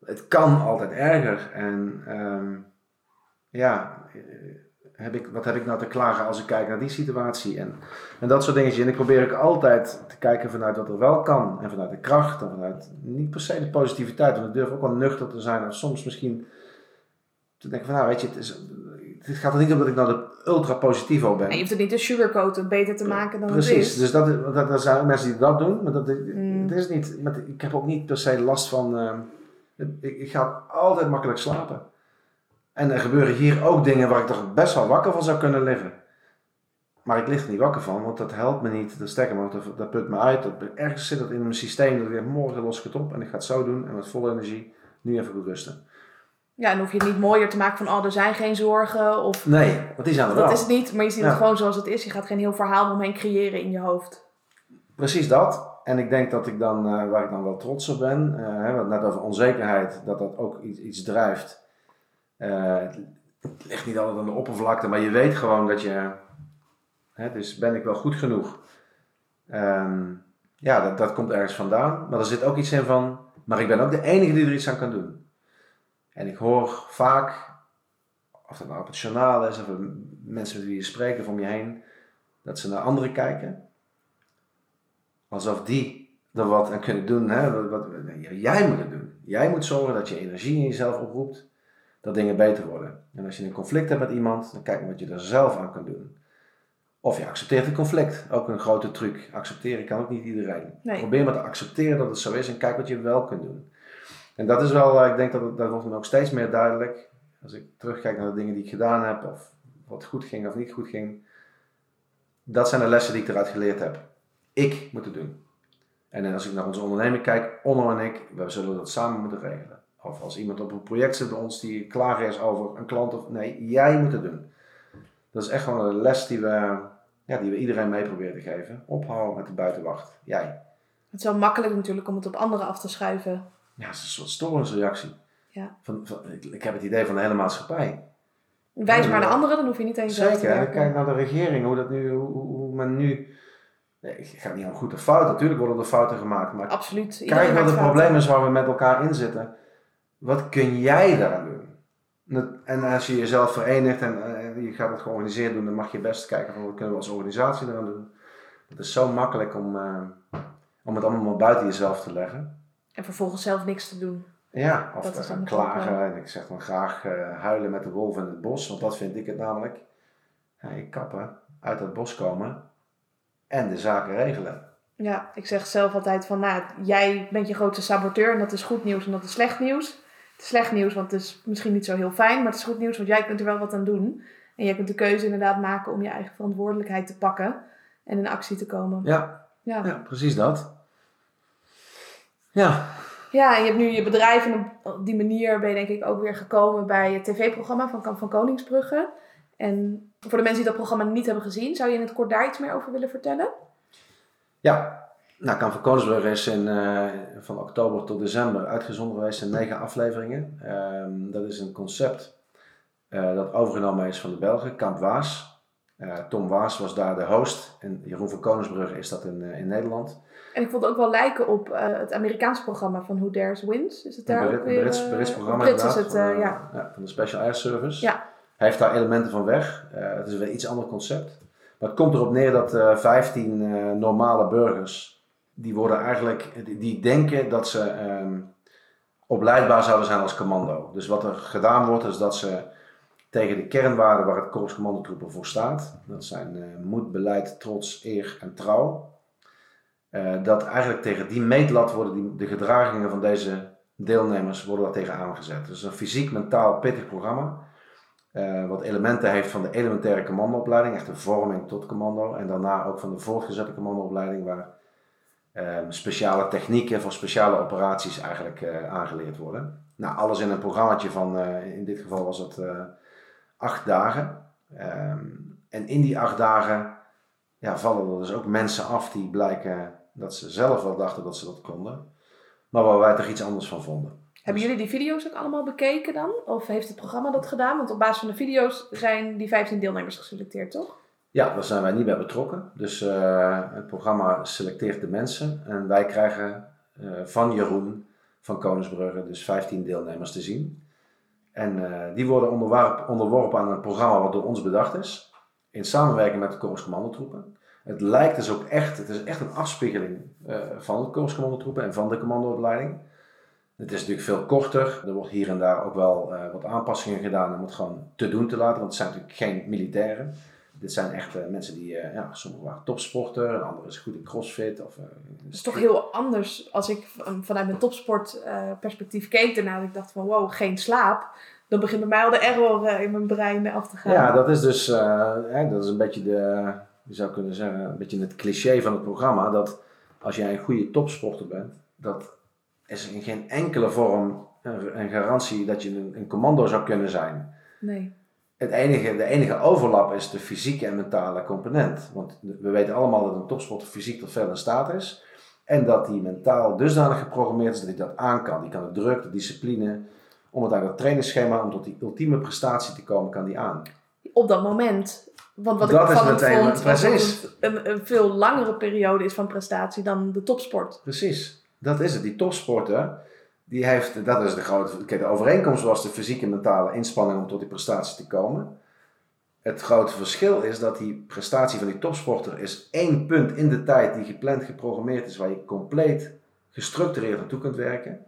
Het kan altijd erger. En um, ja, heb ik, wat heb ik nou te klagen als ik kijk naar die situatie? En, en dat soort dingetjes. En ik probeer ook altijd te kijken vanuit wat er wel kan. En vanuit de kracht. En vanuit niet per se de positiviteit. Want ik durf ook wel nuchter te zijn. En soms misschien te denken van nou weet je, het, is, het gaat er niet om dat ik nou de ultra positivo ben. En je hoeft het niet te sugarcoaten beter te maken dan Precies, het is. dus dat, dat, er zijn ook mensen die dat doen. Maar dat, mm. is niet, ik heb ook niet per se last van... Uh, ik, ik ga altijd makkelijk slapen. En er gebeuren hier ook dingen waar ik toch best wel wakker van zou kunnen liggen. Maar ik lig er niet wakker van, want dat helpt me niet. Dat sterker maar, dat, dat put me uit. Dat, ergens zit dat in mijn systeem. Dat ik morgen los het op en ik ga het zo doen. En met volle energie nu even goed rusten. Ja, en hoef je het niet mooier te maken van, oh, er zijn geen zorgen. Of, nee, die zijn er wel. Dat is het niet, maar je ziet het gewoon zoals het is. Je gaat geen heel verhaal omheen creëren in je hoofd. Precies dat. En ik denk dat ik dan, uh, waar ik dan wel trots op ben, uh, net over onzekerheid, dat dat ook iets, iets drijft het ligt niet altijd aan de oppervlakte, maar je weet gewoon dat je. Hè, dus ben ik wel goed genoeg? Um, ja, dat, dat komt ergens vandaan. Maar er zit ook iets in van. Maar ik ben ook de enige die er iets aan kan doen. En ik hoor vaak, of dat nou op het journaal is, of mensen met wie je spreekt of om je heen, dat ze naar anderen kijken. Alsof die er wat aan kunnen doen. Hè? Wat, wat, jij moet het doen. Jij moet zorgen dat je energie in jezelf oproept dat dingen beter worden. En als je een conflict hebt met iemand, dan kijk maar wat je er zelf aan kan doen. Of je accepteert het conflict. Ook een grote truc. Accepteren kan ook niet iedereen. Probeer maar te accepteren dat het zo is en kijk wat je wel kunt doen. En dat is wel, eh, ik denk dat het, dat wordt dan ook steeds meer duidelijk. Als ik terugkijk naar de dingen die ik gedaan heb, of wat goed ging of niet goed ging. Dat zijn de lessen die ik eruit geleerd heb. Ik moet het doen. En als ik naar onze onderneming kijk, Onno en ik, we zullen dat samen moeten regelen. Of als iemand op een project zit bij ons die klaar is over een klant. Of, nee, jij moet het doen. Dat is echt gewoon een les die we, ja, die we iedereen mee proberen te geven. Ophouden met de buitenwacht. Jij. Het is wel makkelijk natuurlijk om het op anderen af te schuiven. Ja, het is een soort storingsreactie. Ja. Van, van, ik, heb het idee van de hele maatschappij. Wijs maar naar anderen, dan hoef je niet aan jezelf Zeker, te werken. kijk naar de regering, hoe, dat nu, hoe, hoe men nu... Ik ga niet om goed of fout, natuurlijk worden er fouten gemaakt. Maar Absoluut. Kijk wat het probleem is waar we met elkaar in zitten. Wat kun jij daaraan doen? En als je jezelf verenigt en, je gaat het georganiseerd doen, dan mag je best kijken van wat kunnen we als organisatie eraan doen. Het is zo makkelijk om, uh, om het allemaal buiten jezelf te leggen. En vervolgens zelf niks te doen. Ja, of te gaan klagen. En ik zeg dan graag uh, huilen met de wolf in het bos, want dat vind ik het namelijk. Ja, je kappen, uit het bos komen en de zaken regelen. Ja, ik zeg zelf altijd van, nou, jij bent je grootste saboteur en dat is goed nieuws en dat is slecht nieuws. Slecht nieuws, want het is misschien niet zo heel fijn, maar het is goed nieuws, want jij kunt er wel wat aan doen. En jij kunt de keuze inderdaad maken om je eigen verantwoordelijkheid te pakken en in actie te komen. Ja, Ja, ja precies dat. Ja, ja en je hebt nu je bedrijf en op- op die manier ben je denk ik ook weer gekomen bij het tv-programma van Kamp van Koningsbrugge. En voor de mensen die dat programma niet hebben gezien, zou je in het kort daar iets meer over willen vertellen? ja. Nou, Kamp van Koningsbrug is in, van oktober tot december uitgezonden geweest in negen afleveringen. Ehm, dat is een concept eh, dat overgenomen is van de Belgen, Kamp Waas. Eh, Tom Waas was daar de host en Jeroen van Koningsbrug is dat in, eh, in Nederland. En ik vond het ook wel lijken op het Amerikaanse programma van Who Dares Wins. Is het daar Een ook weer? Brits, Brits programma Brits is het, van, ja. van de Special Air Service. Ja. Hij heeft daar elementen van weg. Het is een iets ander concept. Maar het komt erop neer dat eh 15 eh, normale burgers, die worden eigenlijk, die, denken dat ze ehm, opleidbaar zouden zijn als commando. Dus wat er gedaan wordt, is dat ze tegen de kernwaarden waar het Korps Commandotroepen voor staat, dat zijn eh, moed, beleid, trots, eer en trouw, eh, dat eigenlijk tegen die meetlat worden die, de gedragingen van deze deelnemers worden daar tegen aangezet. Dus een fysiek, mentaal pittig programma. eh, wat elementen heeft van de elementaire commandoopleiding, echt een vorming tot commando. En daarna ook van de voortgezette commandoopleiding, waar eh, speciale technieken voor speciale operaties eigenlijk eh, aangeleerd worden. Nou, alles in een programmaatje van, eh, in dit geval was het eh, acht dagen. Ehm, en in die acht dagen ja, vallen er dus ook mensen af die blijken dat ze zelf wel dachten dat ze dat konden. Maar waar wij toch iets anders van vonden. Hebben jullie die video's ook allemaal bekeken dan? Of heeft het programma dat gedaan? Want op basis van de video's zijn die 15 deelnemers geselecteerd, toch? Ja, daar zijn wij niet bij betrokken. Dus eh, het programma selecteert de mensen. En wij krijgen eh, van Jeroen van Koningsbrugge dus 15 deelnemers te zien. En eh, die worden onderwarp- onderworpen aan een programma wat door ons bedacht is. In samenwerking met de Korps Commandotroepen. Het lijkt dus ook echt, het is echt een afspiegeling van de Korps Commandotroepen en van de commandoopleiding. Het is natuurlijk veel korter. Er wordt hier en daar ook wel wat aanpassingen gedaan om het gewoon te doen te laten. Want het zijn natuurlijk geen militairen. Dit zijn echt eh, mensen die, eh, ja, sommigen waren topsporter, een ander is goed in crossfit. Of, eh, Dat is toch heel anders als ik van- vanuit mijn topsportperspectief keek ernaar. Dat ik dacht van wow, geen slaap. Dan begint bij mij al de error eh, in mijn brein af te gaan. Ja, dat is dus eh, hè, dat is een beetje de, je zou kunnen zeggen, een beetje het cliché van het programma. Dat als jij een goede topsporter bent, dat is in geen enkele vorm een, een garantie dat je een, een commando zou kunnen zijn. Nee. Het enige, de enige overlap is de fysieke en mentale component. Want we weten allemaal dat een topsporter fysiek tot veel in staat is. En dat hij mentaal dusdanig geprogrammeerd is dat hij dat aan kan. Die kan de druk, de discipline, om het aan het trainingsschema, om tot die ultieme prestatie te komen, kan die aan. Op dat moment. Want wat Dat ik opvallend meteen- vond, dat precies. het een, een veel langere periode is van prestatie dan de topsport. Precies, dat is het. Die topsporter, die heeft, dat is de grote, kijk, de overeenkomst was de fysieke en mentale inspanning om tot die prestatie te komen. Het grote verschil is dat die prestatie van die topsporter is één punt in de tijd die gepland, geprogrammeerd is, waar je compleet gestructureerd naartoe kunt werken.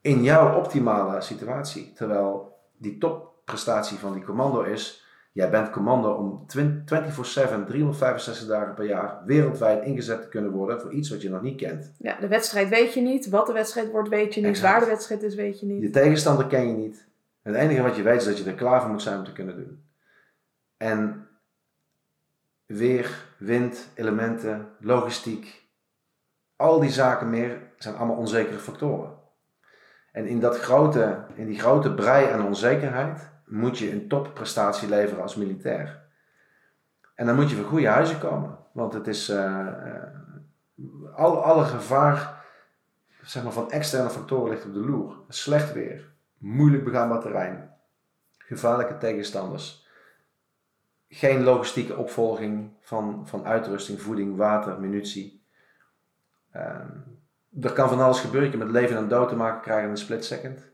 In jouw optimale situatie. Terwijl die topprestatie van die commando is, jij bent commando om 20 24-7, 365 dagen per jaar wereldwijd ingezet te kunnen worden voor iets wat je nog niet kent. Ja, de wedstrijd weet je niet. Wat de wedstrijd wordt weet je niet. Exact. Waar de wedstrijd is weet je niet. Je tegenstander ken je niet. Het enige wat je weet is dat je er klaar voor moet zijn om te kunnen doen. En weer, wind, elementen, logistiek, al die zaken meer zijn allemaal onzekere factoren. En in, dat grote, in die grote brei aan onzekerheid moet je een topprestatie leveren als militair. En dan moet je voor goede huizen komen. Want het is eh, eh, al, alle gevaar zeg maar, van externe factoren ligt op de loer. Slecht weer, moeilijk begaanbaar terrein, gevaarlijke tegenstanders, geen logistieke opvolging van, van uitrusting, voeding, water, munitie. Ehm, er kan van alles gebeuren. Je met leven en dood te maken krijgen in een split second.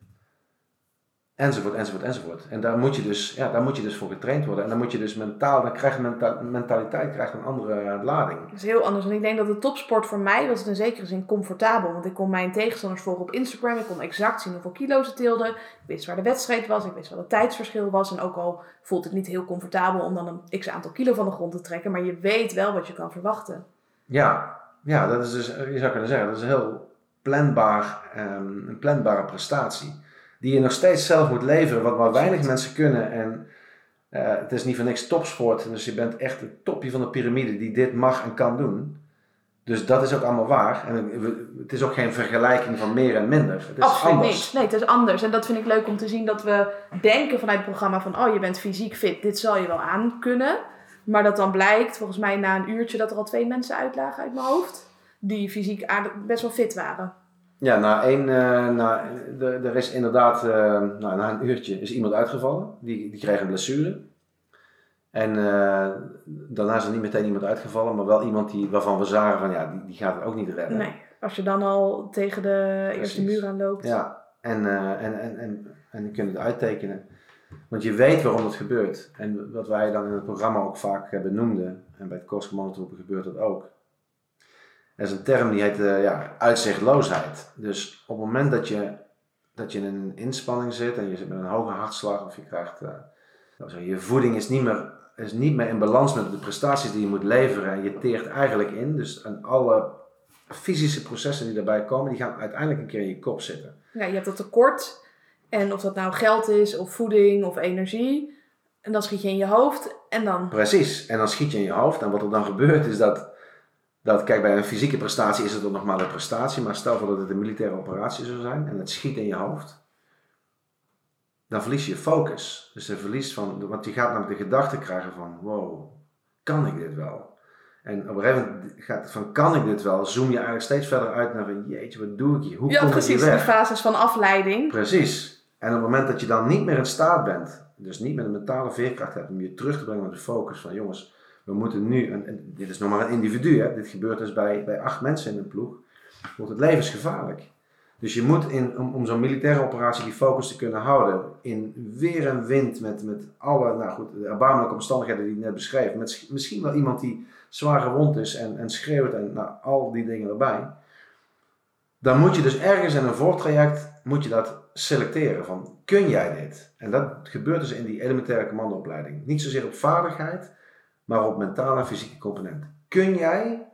Enzovoort, enzovoort, enzovoort. En daar moet je dus, ja, daar moet je dus voor getraind worden. En dan moet je dus mentaal, dan krijgt menta mentaliteit krijgt een andere lading. Dat is heel anders. En ik denk dat de topsport voor mij was het in zekere zin comfortabel. Want ik kon mijn tegenstanders volgen op Instagram. Ik kon exact zien hoeveel kilo's ze tilden. Ik wist waar de wedstrijd was. Ik wist wat het tijdsverschil was. En ook al voelt het niet heel comfortabel om dan een x aantal kilo van de grond te trekken. Maar je weet wel wat je kan verwachten. Ja, ja, dat is dus, je zou kunnen zeggen, dat is een heel planbaar, ehm, een planbare prestatie. Die je nog steeds zelf moet leveren, wat maar weinig mensen kunnen. En eh, het is niet voor niks topsport, dus je bent echt het topje van de piramide die dit mag en kan doen. Dus dat is ook allemaal waar. En het is ook geen vergelijking van meer en minder. Het is Absoluut anders. niet. Nee, het is anders. En dat vind ik leuk om te zien dat we denken vanuit het programma van... oh, je bent fysiek fit, dit zal je wel aan kunnen. Maar dat dan blijkt, volgens mij na een uurtje... dat er al twee mensen uitlagen uit mijn hoofd... die fysiek best wel fit waren. Ja, na één, eh, na, er, er is inderdaad, eh, nou, na een uurtje is iemand uitgevallen. Die, die kreeg een blessure. En eh, daarna is er niet meteen iemand uitgevallen, maar wel iemand die, waarvan we zagen van ja, die, die gaat het ook niet redden. Nee, als je dan al tegen de eerste muur aan loopt. Ja, en, en, en, en, en kunnen het uittekenen. Want je weet waarom dat gebeurt. En wat wij dan in het programma ook vaak benoemden, en bij het Korscommando gebeurt dat ook. Er is een term die heet eh, ja, uitzichtloosheid. Dus op het moment dat je, dat je in een inspanning zit en je zit met een hoge hartslag of je krijgt, eh, je voeding is niet, meer, is niet meer in balans met de prestaties die je moet leveren en je teert eigenlijk in. Dus en alle fysische processen die daarbij komen, die gaan uiteindelijk een keer in je kop zitten. Ja, je hebt dat tekort. En of dat nou geld is, of voeding, of energie. En dan schiet je in je hoofd. En dan... Precies, en dan schiet je in je hoofd. En wat er dan gebeurt is dat, dat kijk, bij een fysieke prestatie is het dan nog maar een prestatie. Maar stel voor dat het een militaire operatie zou zijn en het schiet in je hoofd. Dan verlies je focus. Dus je verliest van, want je gaat namelijk de gedachte krijgen van, wow, kan ik dit wel? En op een gegeven moment gaat het van, kan ik dit wel? Zoom je eigenlijk steeds verder uit naar van, jeetje, wat doe ik hier? Hoe Ja, kom ik precies. hier Die weg? fases van afleiding. Precies. En op het moment dat je dan niet meer in staat bent, dus niet meer de mentale veerkracht hebt om je terug te brengen met de focus van jongens, we moeten nu, en, dit is nog maar een individu, hè, dit gebeurt dus bij, bij acht mensen in een ploeg, wordt het levensgevaarlijk. Dus je moet in, om, zo'n militaire operatie die focus te kunnen houden, in weer en wind met, met alle, nou goed, de erbarmelijke omstandigheden die ik net beschreef, met sch- misschien wel iemand die zwaar gewond is en, en schreeuwt en nou, al die dingen erbij. Dan moet je dus ergens in een voortraject, moet je dat selecteren van, kun jij dit? En dat gebeurt dus in die elementaire commandoopleiding. Niet zozeer op vaardigheid, maar op mentale en fysieke component. Kun jij,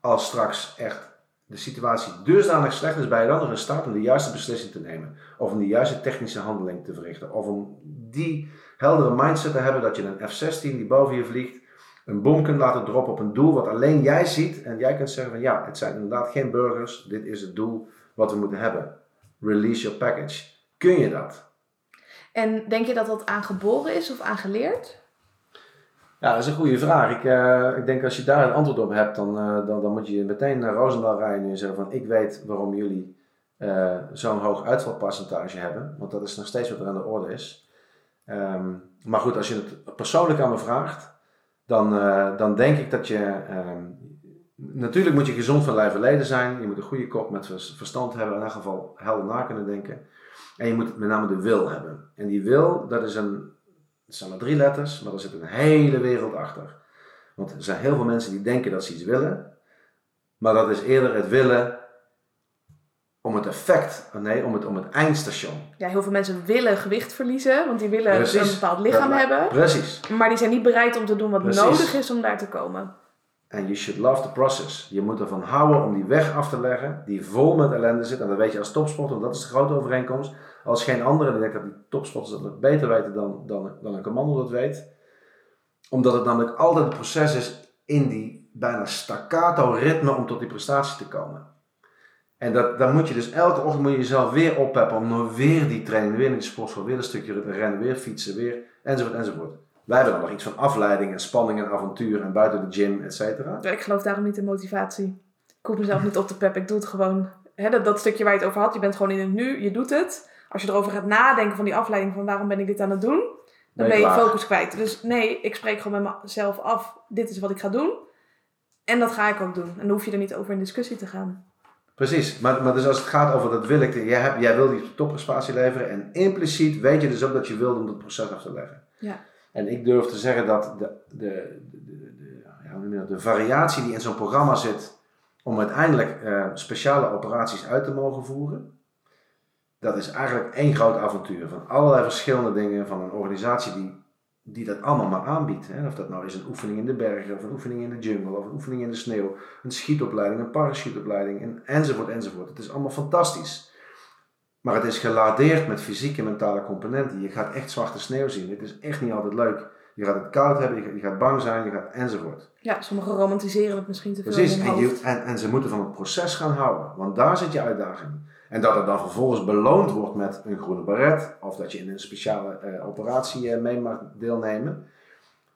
als straks echt de situatie dusdanig slecht is, ben je dan in staat om de juiste beslissing te nemen? Of om de juiste technische handeling te verrichten? Of om die heldere mindset te hebben dat je een F-16 die boven je vliegt, een bom kunt laten droppen op een doel wat alleen jij ziet. En jij kunt zeggen van ja, het zijn inderdaad geen burgers. Dit is het doel wat we moeten hebben. Release your package. Kun je dat? En denk je dat dat aangeboren is of aangeleerd? Ja, dat is een goede vraag. Ik, eh, ik denk als je daar een antwoord op hebt, dan, eh, dan, dan moet je meteen naar Roosendaal rijden en zeggen van ik weet waarom jullie eh, zo'n hoog uitvalpercentage hebben. Want dat is nog steeds wat er aan de orde is. Ehm, maar goed, als je het persoonlijk aan me vraagt, dan, dan denk ik dat je... ehm, natuurlijk moet je gezond van lijf en leden zijn. Je moet een goede kop met vers- verstand hebben. In elk geval helder na kunnen denken. En je moet met name de wil hebben. En die wil, dat is een... Het zijn maar drie letters, maar er zit een hele wereld achter. Want er zijn heel veel mensen die denken dat ze iets willen. Maar dat is eerder het willen om het effect, nee, om het, om het eindstation. Ja, heel veel mensen willen gewicht verliezen, want die willen Precies. een bepaald lichaam hebben. Precies. Maar die zijn niet bereid om te doen wat Precies. nodig is om daar te komen. En you should love the process. Je moet ervan houden om die weg af te leggen, die vol met ellende zit. En dat weet je als topsporter, want dat is de grote overeenkomst. Als geen andere, en ik denk dat die topsporters dat beter weten dan, dan, dan een commando dat weet. Omdat het namelijk altijd het proces is in die bijna staccato ritme om tot die prestatie te komen. En dat, dan moet je dus elke ochtend moet je jezelf weer oppeppen om nog weer die training, weer in die sportschool, weer een stukje rennen, weer fietsen, weer enzovoort enzovoort. Wij hebben dan nog iets van afleiding en spanning en avontuur en buiten de gym, et cetera. Ik geloof daarom niet in motivatie. Ik hoef mezelf niet op te peppen, ik doe het gewoon. Dat, dat stukje waar je het over had, je bent gewoon in het nu, je doet het. Als je erover gaat nadenken van die afleiding van waarom ben ik dit aan het doen, dan Ben je ben je focus kwijt. Dus nee, ik spreek gewoon met mezelf af, dit is wat ik ga doen. En dat ga ik ook doen. En dan hoef je er niet over in discussie te gaan. Precies, maar, maar dus als het gaat over dat wil ik, jij, hebt, jij wil die topprestatie leveren en impliciet weet je dus ook dat je wil om dat proces af te leggen. Ja. En ik durf te zeggen dat de, de, de, de, ja, de variatie die in zo'n programma zit om uiteindelijk eh, speciale operaties uit te mogen voeren, dat is eigenlijk één groot avontuur van allerlei verschillende dingen van een organisatie die, die dat allemaal maar aanbiedt. Hè. Of dat nou is een oefening in de bergen, of een oefening in de jungle, of een oefening in de sneeuw, een schietopleiding, een parachuteopleiding en, enzovoort enzovoort. Het is allemaal fantastisch. Maar het is geladeerd met fysieke en mentale componenten. Je gaat echt zwarte sneeuw zien. Het is echt niet altijd leuk. Je gaat het koud hebben, je gaat, je gaat bang zijn, je gaat, enzovoort. Ja, sommigen romantiseren het misschien te veel Precies, en, je- en, en ze moeten van het proces gaan houden, want daar zit je uitdaging. En dat het dan vervolgens beloond wordt met een groene baret, of dat je in een speciale eh, operatie eh, mee mag deelnemen.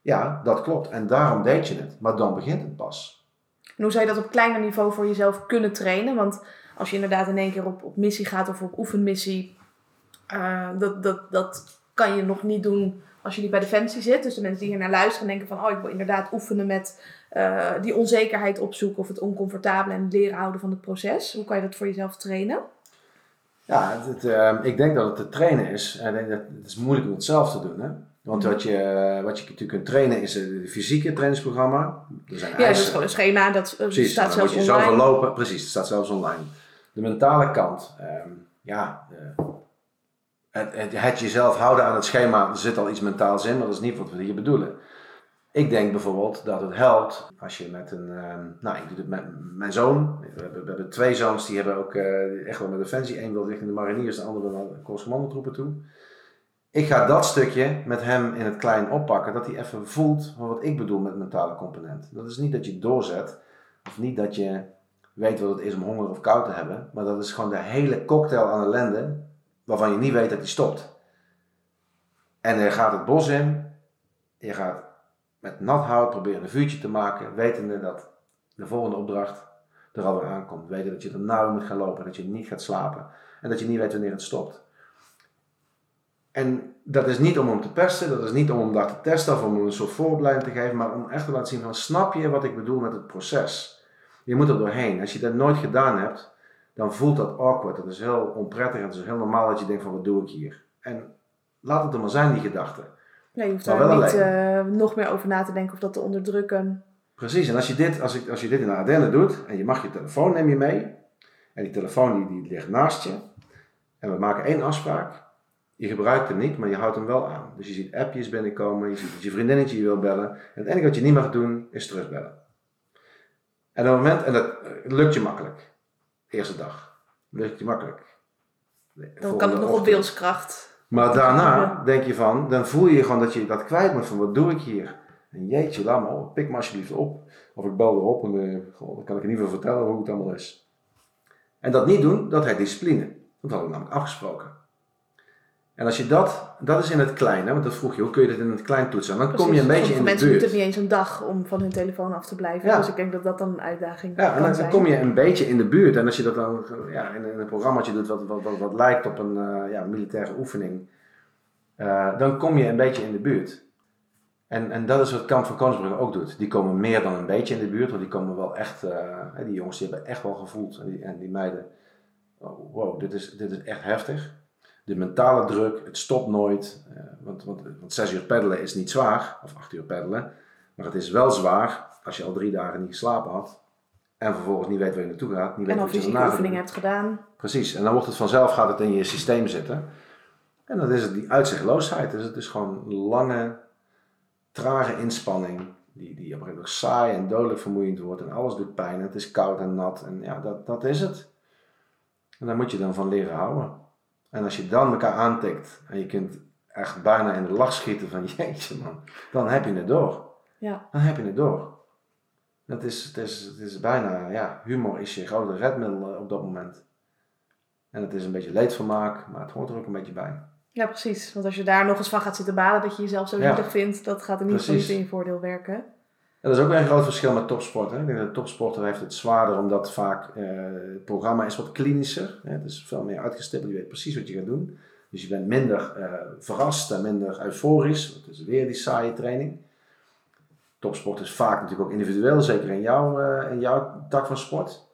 Ja, dat klopt. En daarom deed je het. Maar dan begint het pas. Hoe zou je dat op kleiner niveau voor jezelf kunnen trainen? Want als je inderdaad in één keer op, op missie gaat of op oefenmissie, eh, dat, dat, dat kan je nog niet doen als je niet bij Defensie zit. Dus de mensen die hier naar luisteren denken van, oh ik wil inderdaad oefenen met die onzekerheid opzoeken of het oncomfortabele en leren houden van het proces. Hoe kan je dat voor jezelf trainen? Ja, het, het, eh, ik denk dat het te trainen is. Ik denk dat het is moeilijk om het zelf te doen. Hè? Want Mhm. wat je, wat je natuurlijk kunt trainen is het fysieke trainingsprogramma. Er zijn Ja, dat is gewoon een schema, dat eh, Precies, staat zelfs online. lopen. Precies, het staat zelfs online. De mentale kant, ehm, ja, eh, het, het, het jezelf houden aan het schema, er zit al iets mentaals in, maar dat is niet wat we hier bedoelen. Ik denk bijvoorbeeld dat het helpt als je met een, ehm, nou ik doe het met mijn zoon, we hebben, we hebben twee zoons die hebben ook eh, echt wel met defensie, één wil richting de mariniers, de andere wil naar de korpscommandotroepen toe. Ik ga dat stukje met hem in het klein oppakken, dat hij even voelt wat ik bedoel met mentale component. Dat is niet dat je doorzet, of niet dat je weet wat het is om honger of koud te hebben, maar dat is gewoon de hele cocktail aan ellende waarvan je niet weet dat die stopt. En je gaat het bos in, je gaat met nat hout proberen een vuurtje te maken, wetende dat de volgende opdracht er alweer aankomt. Weten dat je er nauw moet gaan lopen, dat je niet gaat slapen en dat je niet weet wanneer het stopt. En dat is niet om hem te pesten, dat is niet om hem daar te testen of om hem een soort vooropleiding te geven, maar om echt te laten zien van snap je wat ik bedoel met het proces. Je moet er doorheen. Als je dat nooit gedaan hebt, dan voelt dat awkward. Dat is heel onprettig en het is heel normaal dat je denkt van wat doe ik hier. En laat het er maar zijn die gedachten. Nee, je hoeft Maar daar niet eh, nog meer over na te denken of dat te onderdrukken. Precies, en als je dit, als ik, als je dit in de Ardennen doet en je mag je telefoon neem je mee en die telefoon die, die ligt naast je en we maken één afspraak. Je gebruikt hem niet, maar je houdt hem wel aan. Dus je ziet appjes binnenkomen, je ziet dat je vriendinnetje je wil bellen. En het enige wat je niet mag doen is terugbellen. En op het moment, en dat lukt je makkelijk. De eerste dag. Lukt je makkelijk. Dan volgende kan het nog op wilskracht. Maar daarna denk je van, dan voel je gewoon dat je dat kwijt moet van wat doe ik hier? En jeetje, laat me op, pik me alsjeblieft op. Of ik bel erop en eh, goh, dan kan ik in ieder geval vertellen hoe het allemaal is. En dat niet doen, dat heet discipline. Dat hadden we namelijk afgesproken. En als je dat, dat is in het klein, hè, want dat vroeg je, hoe kun je dit in het klein toetsen? Dan kom je een beetje in de Sommige mensen buurt. moeten niet eens een dag om van hun telefoon af te blijven. Ja. Dus ik denk dat dat dan een uitdaging Ja, en dan kom je een beetje in de buurt. En als je dat dan ja, in, in een programmaatje doet wat, wat, wat, wat lijkt op een eh, ja, militaire oefening, eh, dan kom je een beetje in de buurt. En, en dat is wat Kamp van Koningsbrugge ook doet. Die komen meer dan een beetje in de buurt, want die komen wel echt, eh, die jongens die hebben echt wel gevoeld, en die, en die meiden, oh, wow, dit is, dit is echt heftig. De mentale druk, het stopt nooit, eh, want, want, want zes uur peddelen is niet zwaar, of acht uur peddelen, maar het is wel zwaar als je al drie dagen niet geslapen had en vervolgens niet weet waar je naartoe gaat, niet weet En al wat je oefeningen doen. hebt gedaan. Precies, en dan wordt het vanzelf, gaat het in je systeem zitten. En dan is het die uitzichtloosheid. Dus het is gewoon lange, trage inspanning. Die, die op een gegeven moment saai en dodelijk vermoeiend wordt. En alles doet pijn. Het is koud en nat. En ja, dat, dat is het. En daar moet je dan van leren houden. En als je dan elkaar aantikt. En je kunt echt bijna in de lach schieten van [laughs] jeetje man. Dan heb je het door. Ja. Dan heb je het door. Het is, het is, het is bijna, ja, humor is je grote redmiddel eh, op dat moment. En het is een beetje leedvermaak, maar het hoort er ook een beetje bij. ja, precies. Want als je daar nog eens van gaat zitten balen dat je jezelf zo Ja. zielig vindt, dat gaat ieder geval Precies. niet in je voordeel werken. Dat is ook weer een groot verschil met topsport. Hè? Ik denk dat de topsporter heeft het zwaarder, omdat vaak eh, het programma is wat klinischer. Hè? Het is veel meer uitgestippeld, je weet precies wat je gaat doen. Dus je bent minder eh, verrast en minder euforisch. Het is weer die saaie training. Topsport is vaak natuurlijk ook individueel, zeker in jouw, eh, in jouw tak van sport.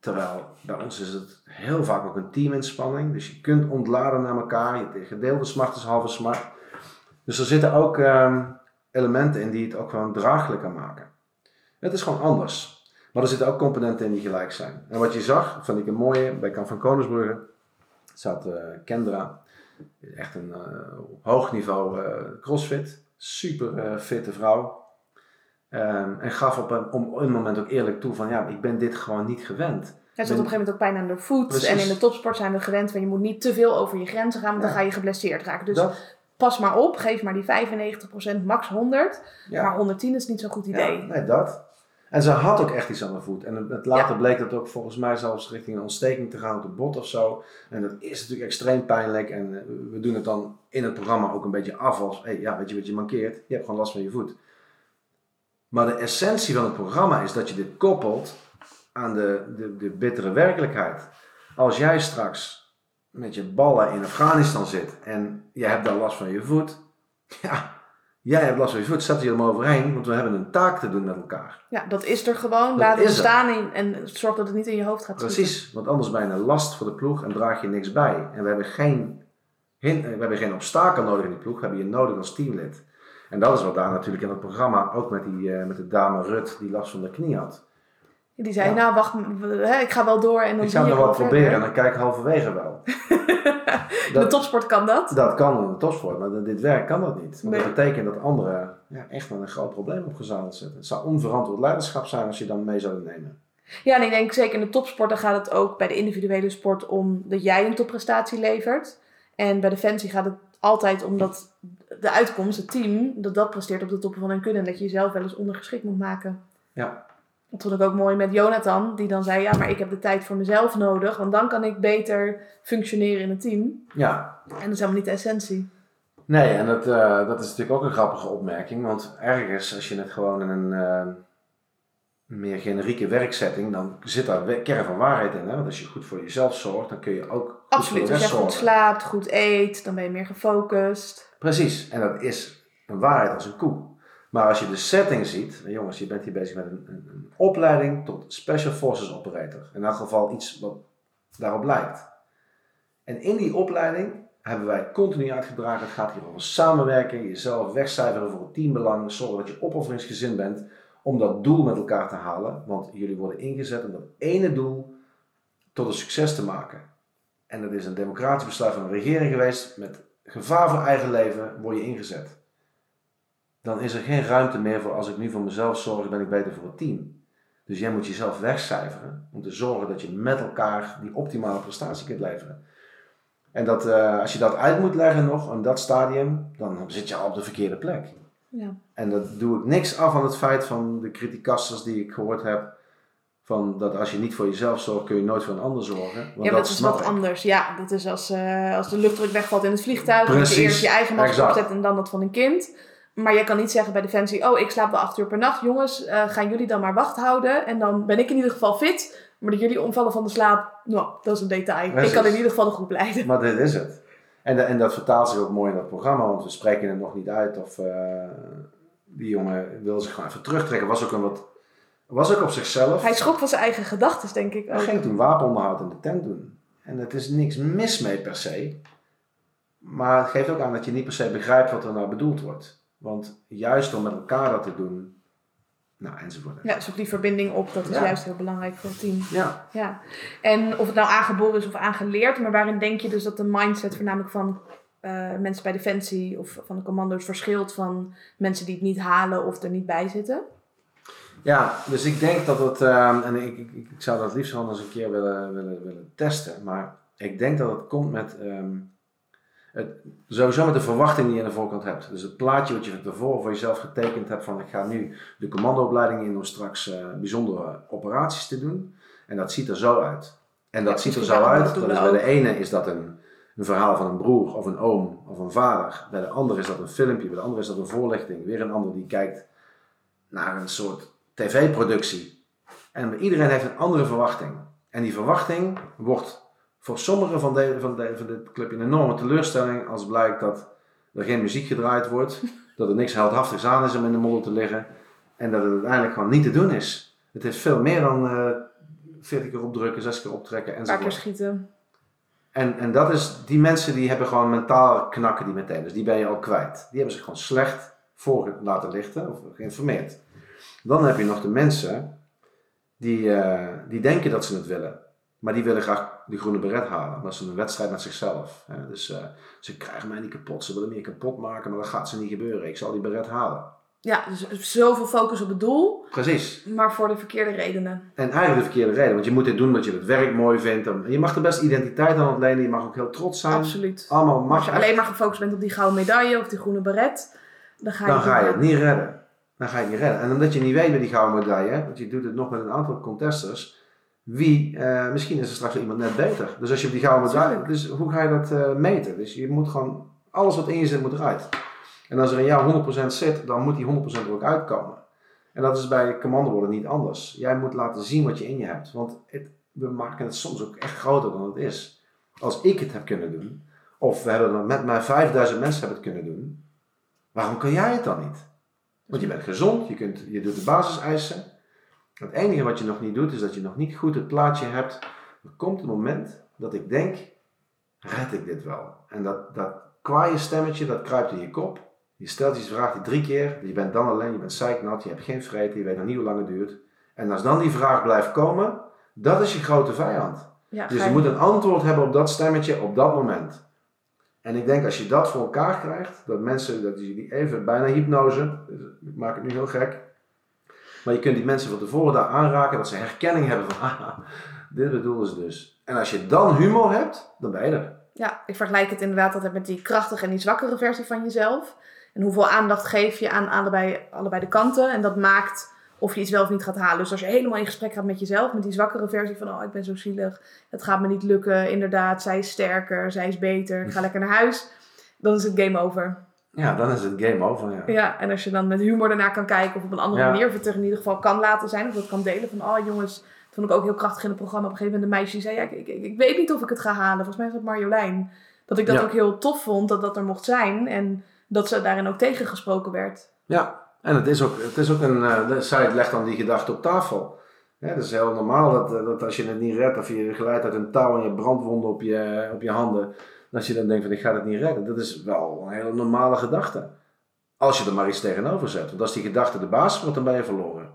Terwijl bij ons is het heel vaak ook een teaminspanning. Dus je kunt ontladen naar elkaar. Je gedeelde smart is halve smart. Dus er zitten ook ehm, elementen in die het ook gewoon draaglijker maken. Het is gewoon anders. Maar er zitten ook componenten in die gelijk zijn. En wat je zag, vond ik een mooie, bij Kamp van Koningsbrugge, zat eh, Kendra. Echt een op hoog niveau eh, crossfit. Super fitte vrouw. Ehm, en gaf op een, om een moment ook eerlijk toe van ja, ik ben dit gewoon niet gewend. Hij zat op een gegeven moment ook pijn aan de voet. Precies. En in de topsport zijn we gewend van je moet niet te veel over je grenzen gaan, want dan ga je geblesseerd raken. Dus dat, pas maar op, geef maar die 95%, max 100. ja. Maar 110 is niet zo'n goed idee. Ja, nee, dat. En ze had ook echt iets aan de voet. En het, het later bleek dat ook volgens mij zelfs richting een ontsteking te gaan op de bot of zo. En dat is natuurlijk extreem pijnlijk. En eh, we doen het dan in het programma ook een beetje af als, hey, ja, weet je wat je mankeert? Je hebt gewoon last van je voet. Maar de essentie van het programma is dat je dit koppelt aan de, de, de bittere werkelijkheid. Als jij straks met je ballen in Afghanistan zit en je hebt daar last van je voet, ja, jij hebt last van je voet, zet je er maar overheen, want we hebben een taak te doen met elkaar. Ja, dat is er gewoon. Dat Laat het staan in, en zorg dat het niet in je hoofd gaat zitten. Precies, want anders ben je een last voor de ploeg en draag je niks bij. En we hebben geen, we hebben geen obstakel nodig in die ploeg, we hebben je nodig als teamlid. En dat is wat daar natuurlijk in het programma, ook met, die, eh, met de dame Rut die last van de knie had. Die zei, Ja. nou wacht, hè, ik ga wel door en dan Ik zou nog wel wat proberen en dan kijk ik halverwege wel. [laughs] De topsport kan dat. dat kan in de topsport, maar dit werk kan dat niet. Want Nee. dat betekent dat anderen ja, echt wel een groot probleem opgezadeld zetten. Het zou onverantwoord leiderschap zijn als je dan mee zou nemen. Ja, en ik denk zeker in de topsport dan gaat het ook bij de individuele sport om dat jij een topprestatie levert. En bij Defensie gaat het altijd om dat de uitkomst, het team, dat dat presteert op de toppen van hun kunnen. En dat je jezelf wel eens ondergeschikt moet maken. Ja. Dat vond ik ook mooi met Jonathan, die dan zei, ja, maar ik heb de tijd voor mezelf nodig, want dan kan ik beter functioneren in het team. Ja, En dat is helemaal niet de essentie. Nee, en dat, eh, dat is natuurlijk ook een grappige opmerking. Want ergens, als je het gewoon in een eh, meer generieke werksetting, dan zit daar kern van waarheid in. Hè? Want als je goed voor jezelf zorgt, dan kun je ook Absoluut, als jij goed slaapt, goed eet, dan ben je meer gefocust. Precies, en dat is een waarheid als een koe. Maar als je de setting ziet, jongens, je bent hier bezig met een, een, een opleiding tot Special Forces Operator. In elk geval iets wat daarop lijkt. En in die opleiding hebben wij continu uitgedragen, het gaat hier over samenwerken, jezelf wegcijferen voor het teambelang, zorgen dat je opofferingsgezind bent om dat doel met elkaar te halen. Want jullie worden ingezet om dat ene doel tot een succes te maken. En dat is een democratisch besluit van een regering geweest met gevaar voor eigen leven word je ingezet. Dan is er geen ruimte meer voor als ik nu voor mezelf zorg, ben ik beter voor het team. Dus jij moet jezelf wegcijferen om te zorgen dat je met elkaar die optimale prestatie kunt leveren. En dat, eh, als je dat uit moet leggen nog in dat stadium, dan zit je al op de verkeerde plek. Ja. En dat doe ik niks af van het feit van de criticasters die ik gehoord heb. Van dat als je niet voor jezelf zorgt, kun je nooit voor een ander zorgen. Want Ja, dat is wat ik. anders. Ja, dat is als, eh, als de luchtdruk wegvalt in het vliegtuig. Dat je Precies, eerst je eigen masker opzet en dan dat van een kind. Maar je kan niet zeggen bij Defensie, oh ik slaap wel acht uur per nacht. Jongens, eh, gaan jullie dan maar wacht houden. En dan ben ik in ieder geval fit. Maar dat jullie omvallen van de slaap, nou, dat is een detail. Precies. Ik kan in ieder geval de groep leiden. Maar dit is het. En, de- en dat vertaalt zich ook mooi in dat programma, want we spreken het nog niet uit. Of eh, die jongen wil zich gewoon even terugtrekken. Was ook, een wat, was ook op zichzelf. Hij schrok van zijn eigen gedachten, denk ik Hij ook. ging toen wapenonderhoud in de tent doen. En er is niks mis mee per se. Maar het geeft ook aan dat je niet per se begrijpt wat er nou bedoeld wordt. Want juist door met elkaar dat te doen, nou enzovoort. Ja, zoek die verbinding op. Dat is Ja. juist heel belangrijk voor het team. Ja. Ja. En of het nou aangeboren is of aangeleerd. Maar waarin denk je dus dat de mindset voornamelijk van eh, mensen bij Defensie of van de commando's verschilt van mensen die het niet halen of er niet bij zitten? Ja, dus ik denk dat het, ehm, en ik, ik, ik zou dat liefst wel eens een keer willen, willen, willen testen, maar ik denk dat het komt met, ehm, het, sowieso met de verwachting die je aan de voorkant hebt. Dus het plaatje wat je van tevoren voor jezelf getekend hebt van ik ga nu de commandoopleiding in om straks eh, bijzondere operaties te doen. En dat ziet er zo uit. En dat Ja, ziet er zo uit, dat is bij de ene is dat een, een verhaal van een broer of een oom of een vader. Bij de andere is dat een filmpje, bij de andere is dat een voorlichting. Weer een ander die kijkt naar een soort tv-productie. En iedereen heeft een andere verwachting. En die verwachting wordt voor sommigen van, de, van, de, van dit clubje een enorme teleurstelling als blijkt dat er geen muziek gedraaid wordt, [laughs] dat er niks heldhaftigs aan is om in de modder te liggen en dat het uiteindelijk gewoon niet te doen is. Het is veel meer dan eh 40 keer opdrukken, 6 keer optrekken Een paar keer schieten. En, en dat is, die mensen die hebben gewoon mentaal knakken die meteen. Dus die ben je al kwijt. Die hebben zich gewoon slecht voor laten lichten of geïnformeerd. Dan heb je nog de mensen die, eh, die denken dat ze het willen. Maar die willen graag die groene beret halen. Dat is een wedstrijd met zichzelf. Hè. Dus eh, ze krijgen mij niet kapot. Ze willen me kapot maken, maar dat gaat ze niet gebeuren. Ik zal die beret halen. Ja, dus zoveel focus op het doel, Precies. maar voor de verkeerde redenen. En eigenlijk de verkeerde reden. Want je moet dit doen omdat je het werk mooi vindt. En Je mag er best identiteit aan ontlenen. Je mag ook heel trots zijn. Absoluut. Allemaal mag. als je alleen maar gefocust bent op die gouden medaille of die groene beret, dan ga je, dan ga je niet het niet redden. Dan ga je het niet redden. En omdat je niet weet met die gouden medaille, want je doet het nog met een aantal contesters, wie, eh, misschien is er straks iemand net beter. Dus als je op die gouden medaille, dus hoe ga je dat eh, meten? Dus je moet gewoon, alles wat in je zit moet eruit. En als er in jou 100% zit, dan moet die 100% er ook uitkomen. En dat is bij commando worden niet anders. Jij moet laten zien wat je in je hebt. Want het, we maken het soms ook echt groter dan het is. Als ik het heb kunnen doen, of we hebben het met mij 5000 mensen hebben het kunnen doen, waarom kun jij het dan niet? Want je bent gezond, je, kunt, je doet de basiseisen. Het enige wat je nog niet doet, is dat je nog niet goed het plaatje hebt. Er komt een moment dat ik denk, red ik dit wel? En dat, dat kwaaie stemmetje, dat kruipt in je kop. Je stelt je vraag die drie keer, je bent dan alleen, je bent zeiknat, je hebt geen vreten, je weet nog niet hoe lang het duurt. En als dan die vraag blijft komen, dat is je grote vijand. Ja, Dus je moet een antwoord hebben op dat stemmetje op dat moment. En ik denk als je dat voor elkaar krijgt, dat mensen, dat je die even bijna hypnose, dus ik maak het nu heel gek, maar je kunt die mensen van tevoren daar aanraken, dat ze herkenning hebben van, [laughs] dit bedoelen ze dus. En als je dan humor hebt, dan ben je er. Ja, ik vergelijk het inderdaad altijd met die krachtige en die zwakkere versie van jezelf. En hoeveel aandacht geef je aan allebei, allebei de kanten. En dat maakt of je iets wel of niet gaat halen. Dus als je helemaal in gesprek gaat met jezelf, met die zwakkere versie van, oh, ik ben zo zielig, het gaat me niet lukken, inderdaad, zij is sterker, zij is beter, ga lekker naar huis, dan is het game over. Ja, dan is het game over. Ja. Ja, en als je dan met humor ernaar kan kijken of op een andere Ja. manier, of het er in ieder geval kan laten zijn, of dat kan delen van, oh jongens, dat vond ik ook heel krachtig in het programma. Op een gegeven moment een meisje zei, ja, ik, ik, ik weet niet of ik het ga halen. Volgens mij was het Marjolein. Dat ik dat Ja. ook heel tof vond, dat dat er mocht zijn en dat ze daarin ook tegengesproken werd. Ja, en het is ook, het is ook een, de- zij legt dan die gedachte op tafel. Ja, het is heel normaal dat, eh, dat als je het niet redt of je glijdt uit een touw en je brandwonden op je, op je handen, dat je dan denkt van ik ga het niet redden. Dat is wel een hele normale gedachte. Als je er maar iets tegenover zet. Want als die gedachte de baas wordt, dan ben je verloren.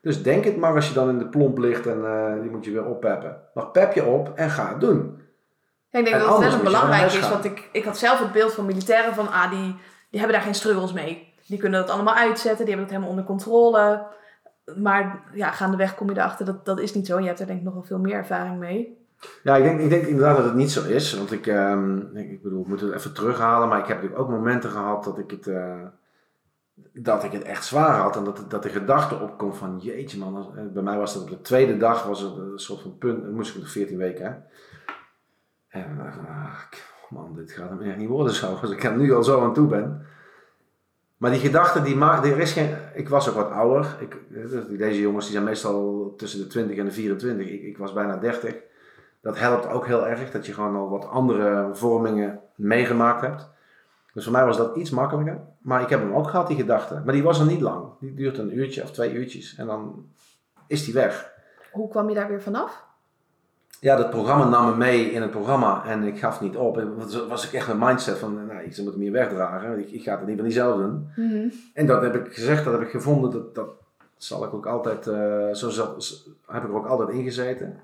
Dus denk het maar als je dan in de plomp ligt en eh, die moet je weer oppeppen. Maar pep je op en ga het doen. Ja, ik denk En dat het wel belangrijk is, want ik, ik had zelf het beeld van militairen van, ah, die, die hebben daar geen struggles mee. Die kunnen dat allemaal uitzetten, die hebben het helemaal onder controle. Maar ja, gaandeweg kom je erachter, dat, dat is niet zo. En je hebt er denk ik nog wel veel meer ervaring mee. Ja, ik denk, ik denk inderdaad dat het niet zo is. Want ik, ehm, ik, bedoel, ik moet het even terughalen. Maar ik heb ook momenten gehad dat ik het, eh, dat ik het echt zwaar had. En dat, dat de gedachte opkomt van, jeetje man. eh, bij mij was dat op de tweede dag, was het een soort van punt. Dan moest ik nog 14 weken. En dan dacht ah, man, dit gaat hem echt niet worden zo. Als ik er nu al zo aan toe ben. Maar die gedachte, die maakt, er is geen, ik was ook wat ouder. Ik, eh, deze jongens die zijn meestal tussen de 20 en de 24. Ik, ik was bijna 30. Dat helpt ook heel erg, dat je gewoon al wat andere vormingen meegemaakt hebt. Dus voor mij was dat iets makkelijker. Maar ik heb hem ook gehad, die gedachte. Maar die was er niet lang. Die duurt een uurtje of twee uurtjes. En dan is die weg. Hoe kwam je daar weer vanaf? Ja, dat programma nam me mee in het programma en ik gaf niet op. En dat was ik echt een mindset van, nou, ik moet hem hier wegdragen. Ik, ik ga het niet van zelf doen. En dat heb ik gezegd, dat heb ik gevonden, dat, dat zal ik ook altijd, eh, zo zat, heb ik er ook altijd ingezeten.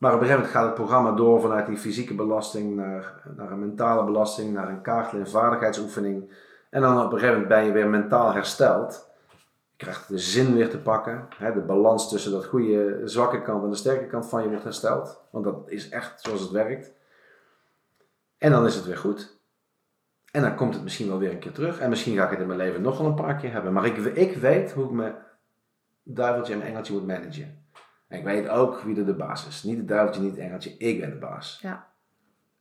Maar op een gegeven moment gaat het programma door vanuit die fysieke belasting naar, naar een mentale belasting, naar een en vaardigheidsoefening. En dan op een gegeven moment ben je weer mentaal hersteld. Je krijgt de zin weer te pakken. Hè, de balans tussen dat goede, zwakke kant en de sterke kant van je wordt hersteld. Want dat is echt zoals het werkt. En dan is het weer goed. En dan komt het misschien wel weer een keer terug. En misschien ga ik het in mijn leven nog wel een paar keer hebben. Maar ik, ik weet hoe ik mijn duiveltje en engeltje moet managen. En ik weet ook wie er de baas is. Niet het duiveltje, niet het engeltje. Ik ben de baas. Ja.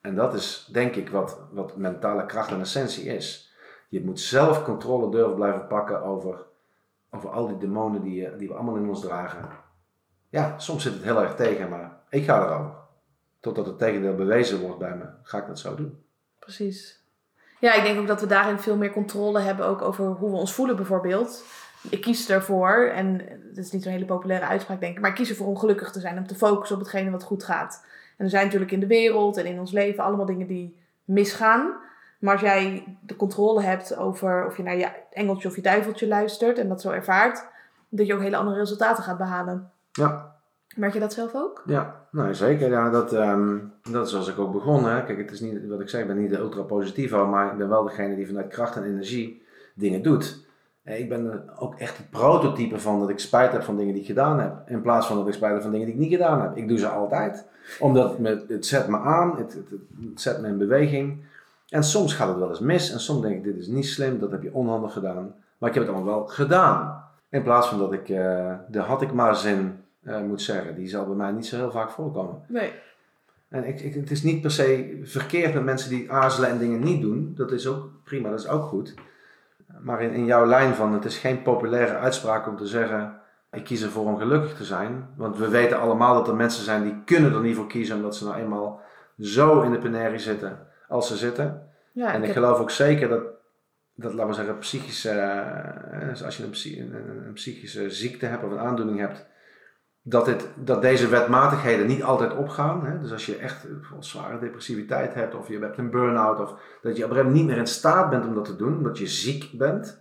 En dat is denk ik wat, wat mentale kracht en essentie is. Je moet zelf controle durven blijven pakken over, over al die demonen die, je- die we allemaal in ons dragen. Ja, soms zit het heel erg tegen, maar ik ga erover. Totdat het tegendeel bewezen wordt bij me, ga ik dat zo doen. Precies. Ja, ik denk ook dat we daarin veel meer controle hebben ook over hoe we ons voelen bijvoorbeeld. Ik kies ervoor, en dat is niet zo'n hele populaire uitspraak denk ik, maar ik kies ervoor om gelukkig te zijn, om te focussen op hetgene wat goed gaat. En er zijn natuurlijk in de wereld en in ons leven allemaal dingen die misgaan. Maar als jij de controle hebt over of je naar je engeltje of je duiveltje luistert en dat zo ervaart, dat je ook hele andere resultaten gaat behalen. Ja, Merk je dat zelf ook? ja nou zeker. Ja, dat, ehm, dat is zoals ik ook begon. Hè. Kijk, het is niet wat ik zei, ik ben niet de ultra positivo, maar ik ben wel degene die vanuit kracht en energie dingen doet. Ik ben ook echt het prototype van dat ik spijt heb van dingen die ik gedaan heb. In plaats van dat ik spijt heb van dingen die ik niet gedaan heb. Ik doe ze altijd. Omdat het, me, het zet me aan, het, het, het zet me in beweging. En soms gaat het wel eens mis. En soms denk ik, dit is niet slim, dat heb je onhandig gedaan. Maar ik heb het allemaal wel gedaan. In plaats van dat ik uh, de had ik maar zin uh, moet zeggen. Die zal bij mij niet zo heel vaak voorkomen. Nee. En ik, ik, het is niet per se verkeerd met mensen die aarzelen en dingen niet doen. Dat is ook prima, dat is ook goed. Maar in, in jouw lijn van, het is geen populaire uitspraak om te zeggen... Ik kies ervoor om gelukkig te zijn. Want we weten allemaal dat er mensen zijn die kunnen er niet voor kiezen... omdat ze nou eenmaal zo in de penarie zitten als ze zitten. Ja, en ik, geloof ook zeker dat, dat laten we zeggen, psychische, eh, als je een psychische ziekte hebt of een aandoening hebt, dat, dit, dat deze wetmatigheden niet altijd opgaan. Hè? Dus als je echt bijvoorbeeld zware depressiviteit hebt of je hebt een burn-out of dat je op een gegeven moment niet meer in staat bent om dat te doen, omdat je ziek bent.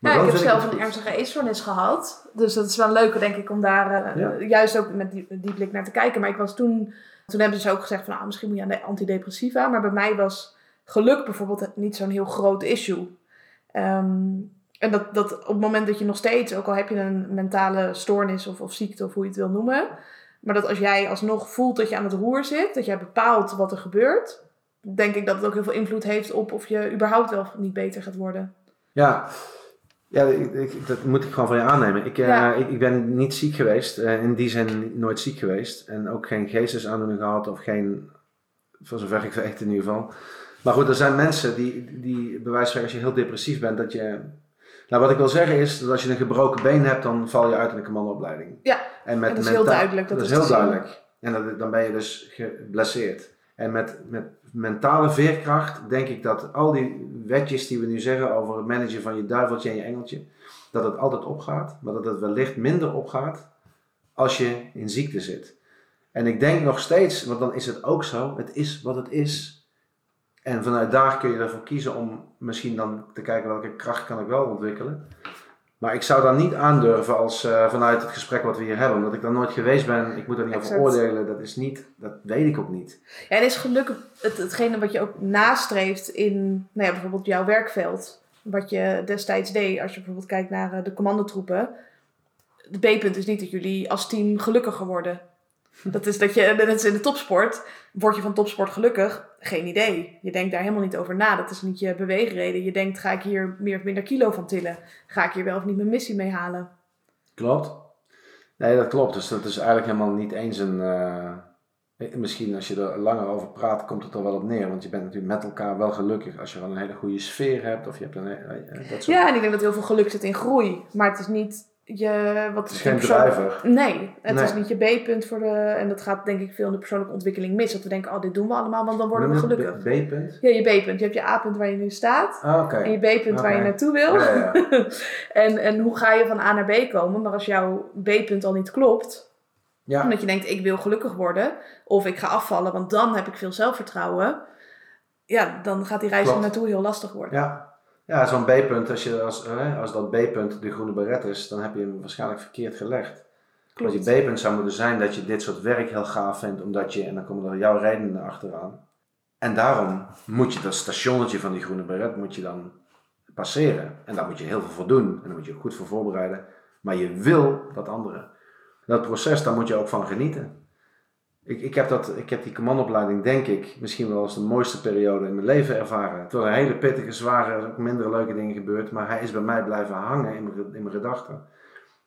Maar Ja, ik heb zelf een ernstige eetstoornis gehad. Dus dat is wel leuk, denk ik, om daar eh, Ja. juist ook met die, die blik naar te kijken. Maar ik was toen, toen hebben ze ook gezegd van, nou, misschien moet je aan de antidepressiva. Maar bij mij was geluk bijvoorbeeld niet zo'n heel groot issue. Ehm, en dat, dat op het moment dat je nog steeds, ook al heb je een mentale stoornis of, of ziekte of hoe je het wil noemen. Maar dat als jij alsnog voelt dat je aan het roer zit, dat jij bepaalt wat er gebeurt. Denk ik dat het ook heel veel invloed heeft op of je überhaupt wel niet beter gaat worden. Ja, ja ik, ik- dat moet ik gewoon van je aannemen. Ik, eh, Ja. ik, ik ben niet ziek geweest, eh, in die zin nooit ziek geweest. En ook geen geestesaandoening gehad of geen, voor zover ik weet in ieder geval. Maar goed, er zijn mensen die, die bij wijze van spreken, als je heel depressief bent, dat je... Nou, wat ik wil zeggen is, dat als je een gebroken been hebt, dan val je uit in een commandoopleiding. Ja, en met en dat is heel duidelijk, dat Dat, is heel zien. En dat, dan ben je dus geblesseerd. En met, met mentale veerkracht denk ik dat al die wetjes die we nu zeggen over het managen van je duiveltje en je engeltje, dat het altijd opgaat, maar dat het wellicht minder opgaat als je in ziekte zit. En ik denk nog steeds, want dan is het ook zo, het is wat het is. En vanuit daar kun je ervoor kiezen om misschien dan te kijken welke kracht kan ik wel ontwikkelen. Maar ik zou dan niet aandurven als eh, vanuit het gesprek wat we hier hebben, omdat ik daar nooit geweest ben. Ik moet er niet over oordelen. Dat is niet, dat weet ik ook niet. Ja, en is geluk het, hetgene wat je ook nastreeft in nou ja, bijvoorbeeld jouw werkveld. Wat je destijds deed, als je bijvoorbeeld kijkt naar eh, de commandotroepen. Het B-punt is niet dat jullie als team gelukkiger worden. Dat is dat je, net als in de topsport, word je van topsport gelukkig? Geen idee. Je denkt daar helemaal niet over na. Dat is niet je beweegreden. Je denkt, ga ik hier meer of minder kilo van tillen? Ga ik hier wel of niet mijn missie mee halen? Klopt. Nee, dat klopt. Dus dat is eigenlijk helemaal niet eens een. eh, misschien als je er langer over praat, komt het er wel op neer. Want je bent natuurlijk met elkaar wel gelukkig als je wel een hele goede sfeer hebt. Of je hebt een. eh, dat soort Ja, en ik denk dat heel veel geluk zit in groei. Maar het is niet je... Wat Het is geen drijver. Nee, het Nee. is niet je B-punt voor de... En dat gaat denk ik veel in de persoonlijke ontwikkeling mis. Dat we denken, oh, dit doen we allemaal, want dan worden we gelukkig. B-punt. Ja, je B-punt. Je hebt je A-punt waar je nu staat. Ah. En je B-punt waar je naartoe wil. Ja, ja, ja. [laughs] En, en hoe ga je van A naar B komen? Maar als jouw B-punt al niet klopt... Ja. Omdat je denkt, ik wil gelukkig worden. Of ik ga afvallen, want dan heb ik veel zelfvertrouwen. Ja, dan gaat die reis er naartoe heel lastig worden. Ja, ja zo'n B-punt, als, je, als, als dat B-punt de groene beret is, dan heb je hem waarschijnlijk verkeerd gelegd. Klopt. Want je B-punt zou moeten zijn dat je dit soort werk heel gaaf vindt, omdat je, en dan komen er jouw redenen achteraan. En daarom moet je dat stationnetje van die groene beret moet je dan passeren. En daar moet je heel veel voor doen. En daar moet je goed voor voorbereiden. Maar je wil dat andere. Dat proces, daar moet je ook van genieten. Ik, ik, heb dat, ik heb die commandoopleiding, denk ik, misschien wel als de mooiste periode in mijn leven ervaren. Het een hele pittige, zware, minder leuke dingen gebeurd. Maar hij is bij mij blijven hangen in mijn, in mijn gedachten.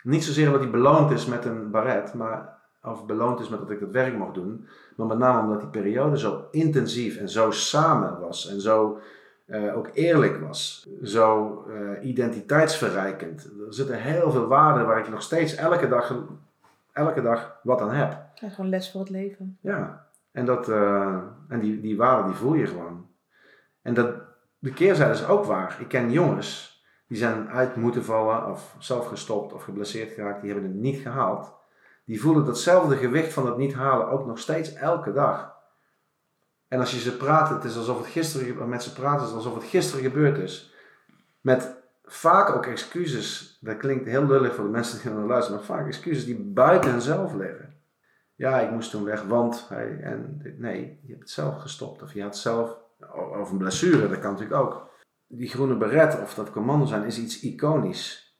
Niet zozeer omdat hij beloond is met een baret, maar, of beloond is met dat ik dat werk mocht doen. Maar met name omdat die periode zo intensief en zo samen was. En zo eh, ook eerlijk was. Zo eh, identiteitsverrijkend. Er zitten heel veel waarden waar ik nog steeds elke dag, elke dag wat aan heb. Ja, gewoon les voor het leven. Ja, en, dat, eh, en die, die waarde die voel je gewoon. En dat, de keerzijde is ook waar. Ik ken jongens die zijn uit moeten vallen of zelf gestopt of geblesseerd geraakt. Die hebben het niet gehaald. Die voelen datzelfde gewicht van het niet halen ook nog steeds elke dag. En als je ze praat, het is alsof het gisteren, met ze praten, is alsof het gisteren gebeurd is. Met vaak ook excuses, dat klinkt heel lullig voor de mensen die naar luisteren, maar vaak excuses die buiten henzelf liggen. Ja, ik moest toen weg, want hij, en nee, je hebt het zelf gestopt. Of je had zelf, of een blessure, dat kan natuurlijk ook. die groene beret of dat commando zijn is iets iconisch.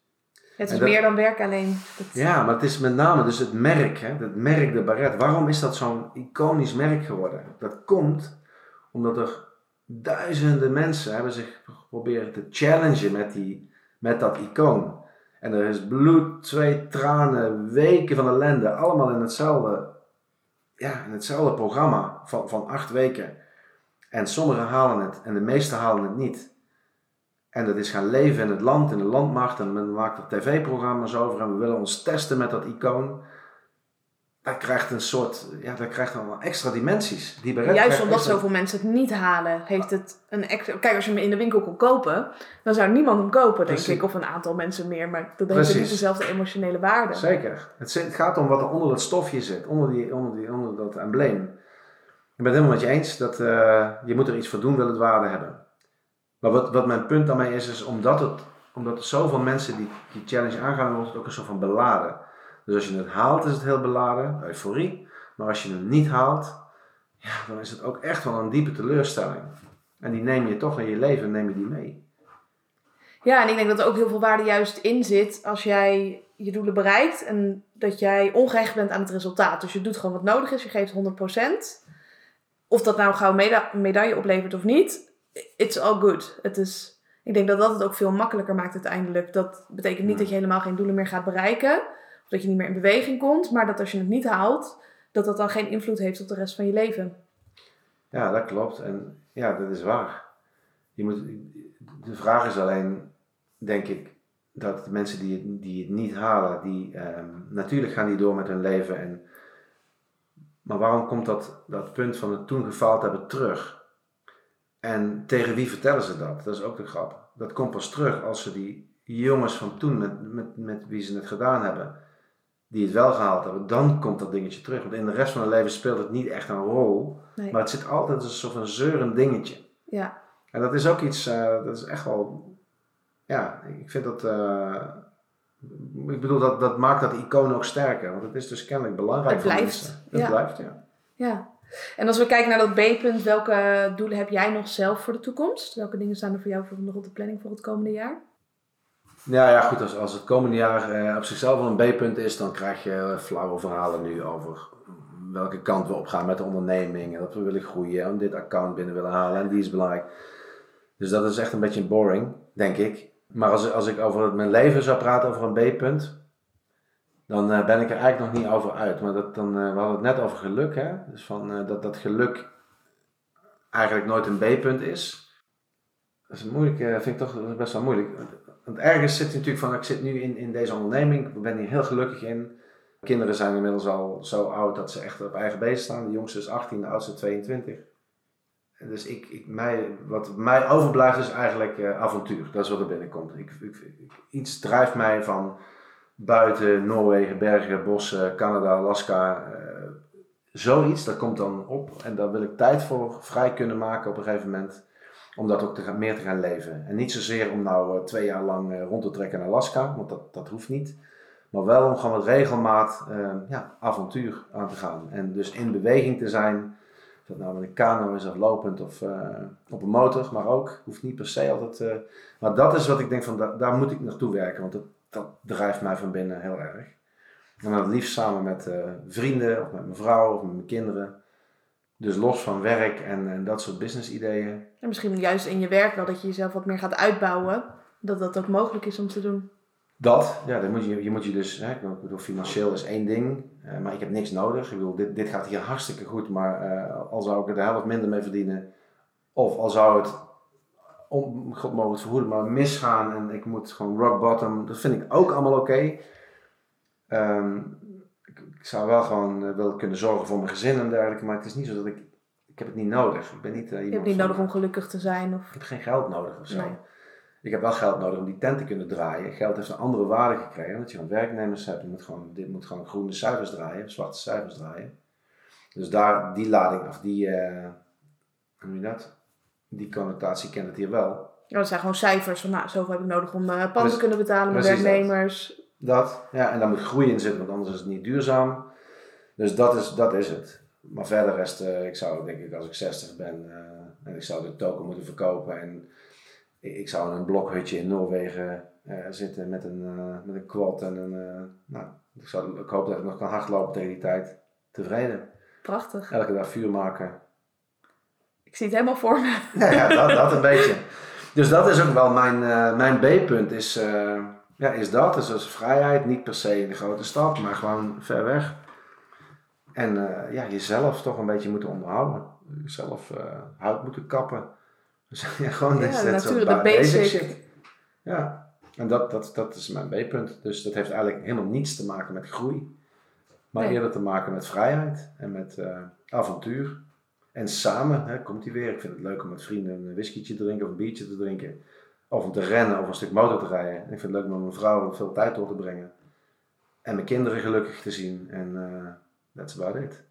Het is dat- meer dan werk alleen. Dat- Ja, maar het is met name dus het merk, hè? het merk de baret. Waarom is dat zo'n iconisch merk geworden? Dat komt omdat er duizenden mensen hebben zich geprobeerd te challengen met, die, met dat icoon. En er is bloed, zweet, tranen, weken van ellende, allemaal in hetzelfde, ja, in hetzelfde programma van, van acht weken. En sommigen halen het en de meesten halen het niet. En dat is gaan leven in het land, in de landmacht. En men maakt er tv-programma's over. En we willen ons testen met dat icoon. Dat krijgt een soort, ja, dat krijgt allemaal extra dimensies. Die Juist krijgt omdat zoveel mensen het niet halen, heeft het een extra... Kijk, als je hem in de winkel kon kopen, dan zou niemand hem kopen, denk ik. Of een aantal mensen meer, maar dat heeft niet dezelfde emotionele waarde. Zeker. Het, het gaat om wat er onder dat stofje zit, onder, die, onder, die, onder dat embleem. Ik ben het helemaal met je eens dat eh, je moet er iets voor doen, wil het waarde hebben. Maar wat, wat mijn punt daarmee is, is omdat, het, omdat er zoveel mensen die die challenge aangaan, wordt het ook een soort van beladen. Dus als je het haalt, is het heel beladen, euforie. Maar als je hem niet haalt, ja, dan is het ook echt wel een diepe teleurstelling. En die neem je toch in je leven, neem je die mee. Ja, en ik denk dat er ook heel veel waarde juist in zit als jij je doelen bereikt en dat jij ongehecht bent aan het resultaat. Dus je doet gewoon wat nodig is, je geeft 100%. Of dat nou gauw meda- medaille oplevert of niet, it's all good. Het is, ik denk dat dat het ook veel makkelijker maakt uiteindelijk. Dat betekent niet Ja. dat je helemaal geen doelen meer gaat bereiken, dat je niet meer in beweging komt, maar dat als je het niet haalt, dat dat dan geen invloed heeft op de rest van je leven. Ja, dat klopt. En ja, dat is waar. Je moet, de vraag is alleen, denk ik, dat de mensen die die het niet halen, die, ehm, natuurlijk gaan die door met hun leven. En, maar waarom komt dat, dat punt van het toen gefaald hebben terug? En tegen wie vertellen ze dat? Dat is ook de grap. Dat komt pas terug als ze die jongens van toen, met, met, met wie ze het gedaan hebben, die het wel gehaald hebben, dan komt dat dingetje terug. Want in de rest van hun leven speelt het niet echt een rol. Nee. Maar het zit altijd als een soort van zeurend dingetje. Ja, En dat is ook iets, eh, dat is echt wel, ja, ik vind dat, eh, ik bedoel, dat, dat maakt dat icoon ook sterker. Want het is dus kennelijk belangrijk Het voor blijft, mensen. Het ja. blijft, ja. ja. En als we kijken naar dat B-punt, welke doelen heb jij nog zelf voor de toekomst? Welke dingen staan er voor jou voor nog op de planning voor het komende jaar? Ja, ja, goed, als, als het komende jaar eh, op zichzelf wel een B-punt is, dan krijg je flauwe verhalen nu over welke kant we op gaan met de onderneming. En dat we willen groeien en dit account binnen willen halen en die is belangrijk. Dus dat is echt een beetje boring, denk ik. Maar als, als ik over mijn leven zou praten over een B-punt, dan eh, ben ik er eigenlijk nog niet over uit. Maar dat, dan, eh, we hadden het net over geluk, hè? Dus van, dat, dat geluk eigenlijk nooit een B-punt is. Dat is moeilijk, vind ik toch best wel moeilijk. Want ergens zit je natuurlijk van, ik zit nu in, in deze onderneming, ik ben hier heel gelukkig in. Kinderen zijn inmiddels al zo oud dat ze echt op eigen been staan. De jongste is 18, de oudste 22. En dus ik, ik, mij, wat mij overblijft is eigenlijk eh, avontuur. Dat is wat er binnenkomt. Ik, ik, iets drijft mij van buiten Noorwegen, bergen, bossen, Canada, Alaska. eh, zoiets, dat komt dan op. En daar wil ik tijd voor vrij kunnen maken op een gegeven moment. Om dat ook te gaan, meer te gaan leven. En niet zozeer om nou eh, twee jaar lang eh, rond te trekken in Alaska, want dat, dat hoeft niet. Maar wel om gewoon met regelmaat eh, ja, avontuur aan te gaan. En dus in beweging te zijn. Of dat nou met een kano is of lopend of eh, op een motor. Maar ook, hoeft niet per se altijd. eh, maar dat is wat ik denk van, da- daar moet ik naartoe werken. Want dat, dat drijft mij van binnen heel erg. En dan liefst samen met vrienden of met mijn vrouw of met mijn kinderen. Dus los van werk en, en dat soort business ideeën. En misschien juist in je werk wel dat je jezelf wat meer gaat uitbouwen. Dat dat ook mogelijk is om te doen. Dat, ja, dan moet je, je moet je dus, hè, ik bedoel, financieel is één ding, eh, maar ik heb niks nodig. Ik bedoel, dit, dit gaat hier hartstikke goed, maar eh, al zou ik er de helft minder mee verdienen, of al zou het, om, God mogen het verhoeden, maar misgaan en ik moet gewoon rock bottom, dat vind ik ook allemaal oké. Ehm, ik, ik zou wel gewoon eh, willen kunnen zorgen voor mijn gezin en dergelijke, maar het is niet zo dat ik, ik heb het niet nodig. Ik ben niet eh, Je hebt niet van- nodig om gelukkig te zijn. Of... ik heb geen geld nodig of zo. Nee. Ik heb wel geld nodig om die tent te kunnen draaien. Geld heeft een andere waarde gekregen. Dat je gewoon werknemers hebt. Je moet gewoon, dit moet gewoon groene cijfers draaien, zwarte cijfers draaien. Dus daar, die lading, of die, eh, hoe noem je dat? Die connotatie kent het hier wel. Ja, dat zijn gewoon cijfers van nou, zoveel heb ik nodig om eh pand te kunnen betalen, dat. werknemers. Dat, ja, en daar moet groei in zitten, want anders is het niet duurzaam. Dus dat is, dat is het. Maar verder rest, eh, ik zou denk ik als ik 60 ben eh, en ik zou de token moeten verkopen en ik, ik zou in een blokhutje in Noorwegen eh, zitten met een, met een quad en een, nou, ik, zou, ik hoop dat ik nog kan hardlopen tegen die tijd. Tevreden. Prachtig. Elke dag vuur maken. Ik zie het helemaal voor me. [laughs] Ja, dat, dat een beetje. Dus dat is ook wel mijn, mijn B-punt. Is, ja, is dat. Dus vrijheid. Niet per se in de grote stad, maar gewoon ver weg. En eh, ja, jezelf toch een beetje moeten onderhouden. Jezelf eh, hout moeten kappen. Dus [laughs] ja, gewoon Ja, dit- soort basic. shit. Ja, en dat, dat, dat is mijn B-punt. Dus dat heeft eigenlijk helemaal niets te maken met groei. Maar Nee. eerder te maken met vrijheid en met eh, avontuur. En samen, hè, komt hij weer. Ik vind het leuk om met vrienden een whiskietje te drinken of een biertje te drinken. Of om te rennen of een stuk motor te rijden. En ik vind het leuk om met mijn vrouw veel tijd door te brengen. En mijn kinderen gelukkig te zien. En eh that's about it.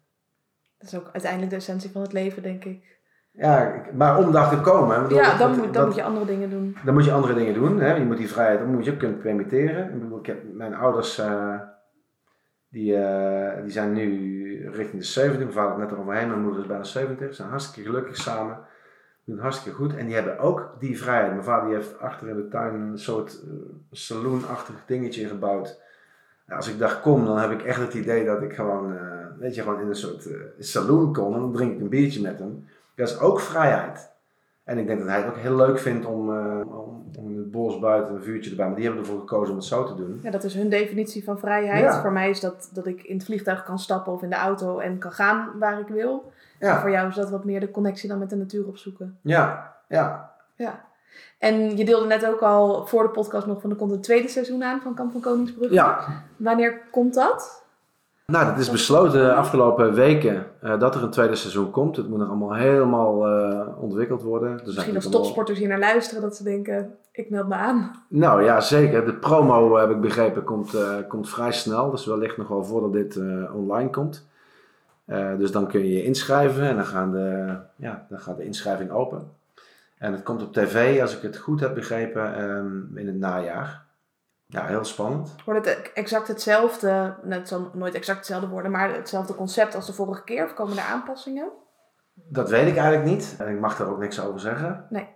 Dat is ook uiteindelijk de essentie van het leven, denk ik. Ja, maar om daar te komen. bedoel, Ja, dan, dat- moet, dan dat- moet je andere dingen doen. dan moet je andere dingen doen. Hè? Je moet die vrijheid, dan moet je kunnen permitteren. Ik bedoel, ik heb mijn ouders, eh, die, eh, die zijn nu richting de 70. Mijn vader is net eroverheen, mijn moeder is bijna 70. Ze zijn hartstikke gelukkig samen. Doen hartstikke goed. En die hebben ook die vrijheid. Mijn vader die heeft achter in de tuin een soort eh, saloonachtig dingetje gebouwd. Als ik daar kom, dan heb ik echt het idee dat ik gewoon, eh, weet je, gewoon in een soort eh, saloon kom. En dan drink ik een biertje met hem. Dat is ook vrijheid. En ik denk dat hij het ook heel leuk vindt om, om, om in het bos buiten een vuurtje erbij. Maar die hebben ervoor gekozen om het zo te doen. Ja, dat is hun definitie van vrijheid. Ja. Voor mij is dat dat ik in het vliegtuig kan stappen of in de auto en kan gaan waar ik wil. Ja, voor jou is dat wat meer de connectie dan met de natuur opzoeken. ja, ja. Ja. En je deelde net ook al voor de podcast nog van er komt een tweede seizoen aan van Kamp van Koningsbrugge. ja. Wanneer komt dat? Nou, dat is besloten de afgelopen weken eh, dat er een tweede seizoen komt. Het moet nog allemaal helemaal eh, ontwikkeld worden. Zijn Misschien als allemaal- topsporters hier naar luisteren dat ze denken, ik meld me aan. Nou ja, zeker. De promo, heb ik begrepen, komt, eh, komt vrij snel. Dus wellicht nog wel voordat dit online komt. Eh, dus dan kun je je inschrijven en dan, gaan de, ja, dan gaat de inschrijving open. En het komt op tv, als ik het goed heb begrepen, ehm, in het najaar. Ja, heel spannend. Wordt het exact hetzelfde, nou, het zal nooit exact hetzelfde worden, maar hetzelfde concept als de vorige keer? Of komen er aanpassingen? Dat weet ik eigenlijk niet. En ik mag daar ook niks over zeggen. Nee.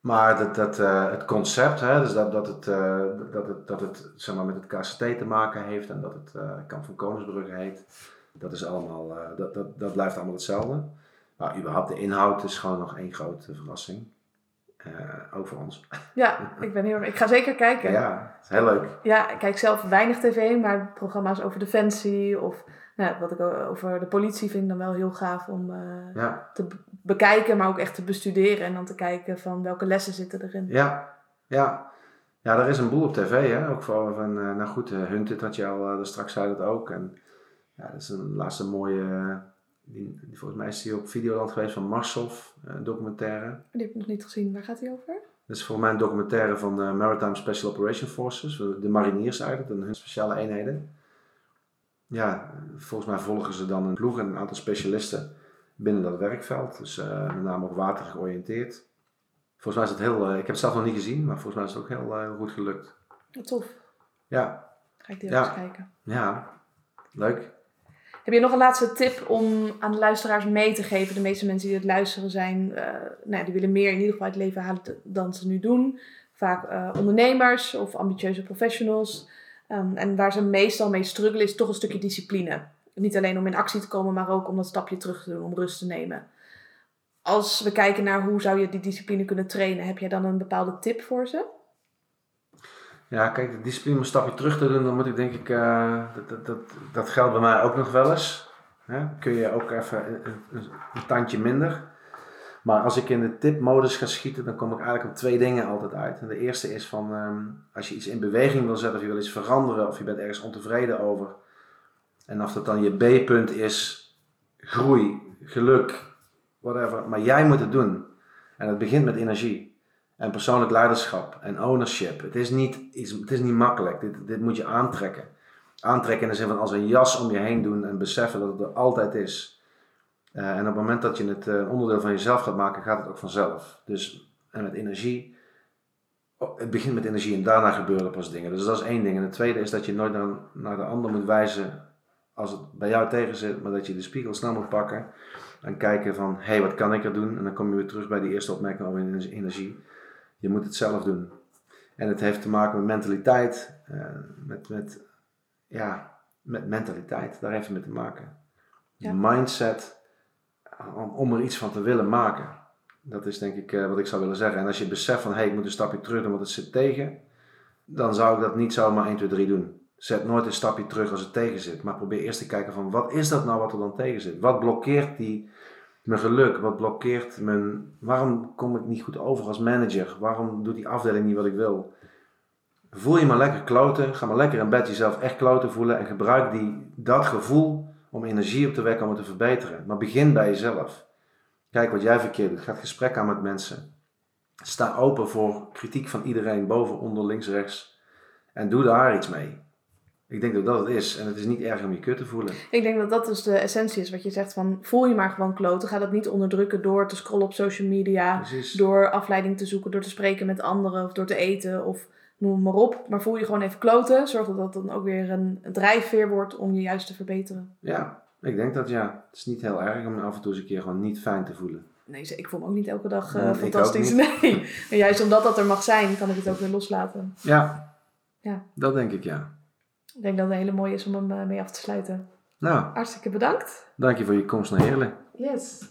Maar dat, dat, eh, het concept, hè, dus dat, dat het, eh, dat het, dat het zeg maar, met het KCT te maken heeft en dat het eh, Kamp van Koningsbrugge heet, dat, is allemaal, eh, dat, dat, dat blijft allemaal hetzelfde. Maar überhaupt de inhoud is gewoon nog één grote verrassing. Eh, ook voor ons. Ja, ik ben heel erg. Ik ga zeker kijken. Ja, het is heel leuk. Ja, ik kijk zelf weinig tv, maar programma's over defensie of nou, wat ik over de politie vind ik dan wel heel gaaf om eh, Ja, te bekijken, maar ook echt te bestuderen en dan te kijken van welke lessen zitten erin. ja, ja. Ja, er is een boel op tv, hè? ook voor van, eh, nou goed, uh, Hunted had je al, uh, straks zei dat ook. En ja, dat is een laatste mooie, die, volgens mij is die op Videoland geweest van Marsov, een documentaire. Die heb ik nog niet gezien. Waar gaat die over? Dat is volgens mij een documentaire van de Maritime Special Operation Forces, de mariniers eigenlijk, hun speciale eenheden. Ja, volgens mij volgen ze dan een ploeg en een aantal specialisten binnen dat werkveld. Dus uh, met name ook water georiënteerd. Volgens mij is het heel, uh, ik heb het zelf nog niet gezien, maar volgens mij is het ook heel, uh, goed gelukt. Tof. Ja. Ga ik die ja. eens kijken. Ja, leuk. Heb je nog een laatste tip om aan de luisteraars mee te geven? De meeste mensen die het luisteren zijn, uh, nou, die willen meer in ieder geval uit het leven halen dan ze nu doen. Vaak uh, ondernemers of ambitieuze professionals. Um, en waar ze meestal mee struggelen is toch een stukje discipline. Niet alleen om in actie te komen, maar ook om dat stapje terug te doen, om rust te nemen. Als we kijken naar hoe zou je die discipline kunnen trainen, heb jij dan een bepaalde tip voor ze? Ja, kijk, de discipline een stapje terug te doen, dan moet ik denk ik, uh, dat, dat, dat, geldt bij mij ook nog wel eens. Hè? Kun je ook even een, tandje minder. Maar als ik in de tipmodus ga schieten, dan kom ik eigenlijk op twee dingen altijd uit. En de eerste is van, um, als je iets in beweging wil zetten, of je wil iets veranderen, of je bent ergens ontevreden over. En of dat dan je B-punt is, groei, geluk, whatever. Maar jij moet het doen. En het begint met energie. En persoonlijk leiderschap en ownership. Het is niet, het is niet makkelijk. Dit, dit moet je aantrekken. Aantrekken in de zin van als een jas om je heen doen en beseffen dat het er altijd is. Uh, en op het moment dat je het uh, onderdeel van jezelf gaat maken, gaat het ook vanzelf. Dus en met energie. Oh, het begint met energie en daarna gebeuren pas dingen. Dus dat is één ding. En het tweede is dat je nooit naar, naar de ander moet wijzen als het bij jou tegen zit, maar dat je de spiegel snel moet pakken. En kijken van, hé, hey, wat kan ik er doen? En dan kom je weer terug bij die eerste opmerking over energie Je moet het zelf doen. En het heeft te maken met mentaliteit, uh, met, met, ja, met mentaliteit, daar heeft het mee te maken. Ja. Mindset, om, om, er iets van te willen maken. Dat is denk ik uh, wat ik zou willen zeggen. En als je beseft van, hé, hey, ik moet een stapje terug doen, want het zit tegen, dan zou ik dat niet zomaar 1, 2, 3 doen. Zet nooit een stapje terug als het tegen zit, maar probeer eerst te kijken van, wat is dat nou wat er dan tegen zit? Wat blokkeert die mijn geluk? Wat blokkeert mijn. Waarom kom ik niet goed over als manager? Waarom doet die afdeling niet wat ik wil? Voel je maar lekker kloten. Ga maar lekker in bed jezelf echt kloten voelen. En gebruik die, dat gevoel om energie op te wekken om het te verbeteren. Maar begin bij jezelf. Kijk wat jij verkeerd doet. Ga het gesprek aan met mensen. Sta open voor kritiek van iedereen, boven, onder, links, rechts. En doe daar iets mee. Ik denk dat dat het is. En het is niet erg om je kut te voelen. Ik denk dat dat dus de essentie is. Wat je zegt van voel je maar gewoon kloten. Ga dat niet onderdrukken door te scrollen op social media. Precies. Door afleiding te zoeken. Door te spreken met anderen. Of door te eten. Of noem maar op. Maar voel je gewoon even kloten. Zorg dat dat dan ook weer een drijfveer wordt om je juist te verbeteren. Ja, ik denk dat ja. Het is niet heel erg om af en toe eens een keer gewoon niet fijn te voelen. Nee, ik voel me ook niet elke dag uh, fantastisch. [laughs] Nee. Juist omdat dat er mag zijn, kan ik het ook weer loslaten. Ja. Ja. Dat denk ik, ja. Ik denk dat het een hele mooie is om hem eh, mee af te sluiten. Nou. Hartstikke bedankt. Dank je voor je komst naar Heerlen. Yes.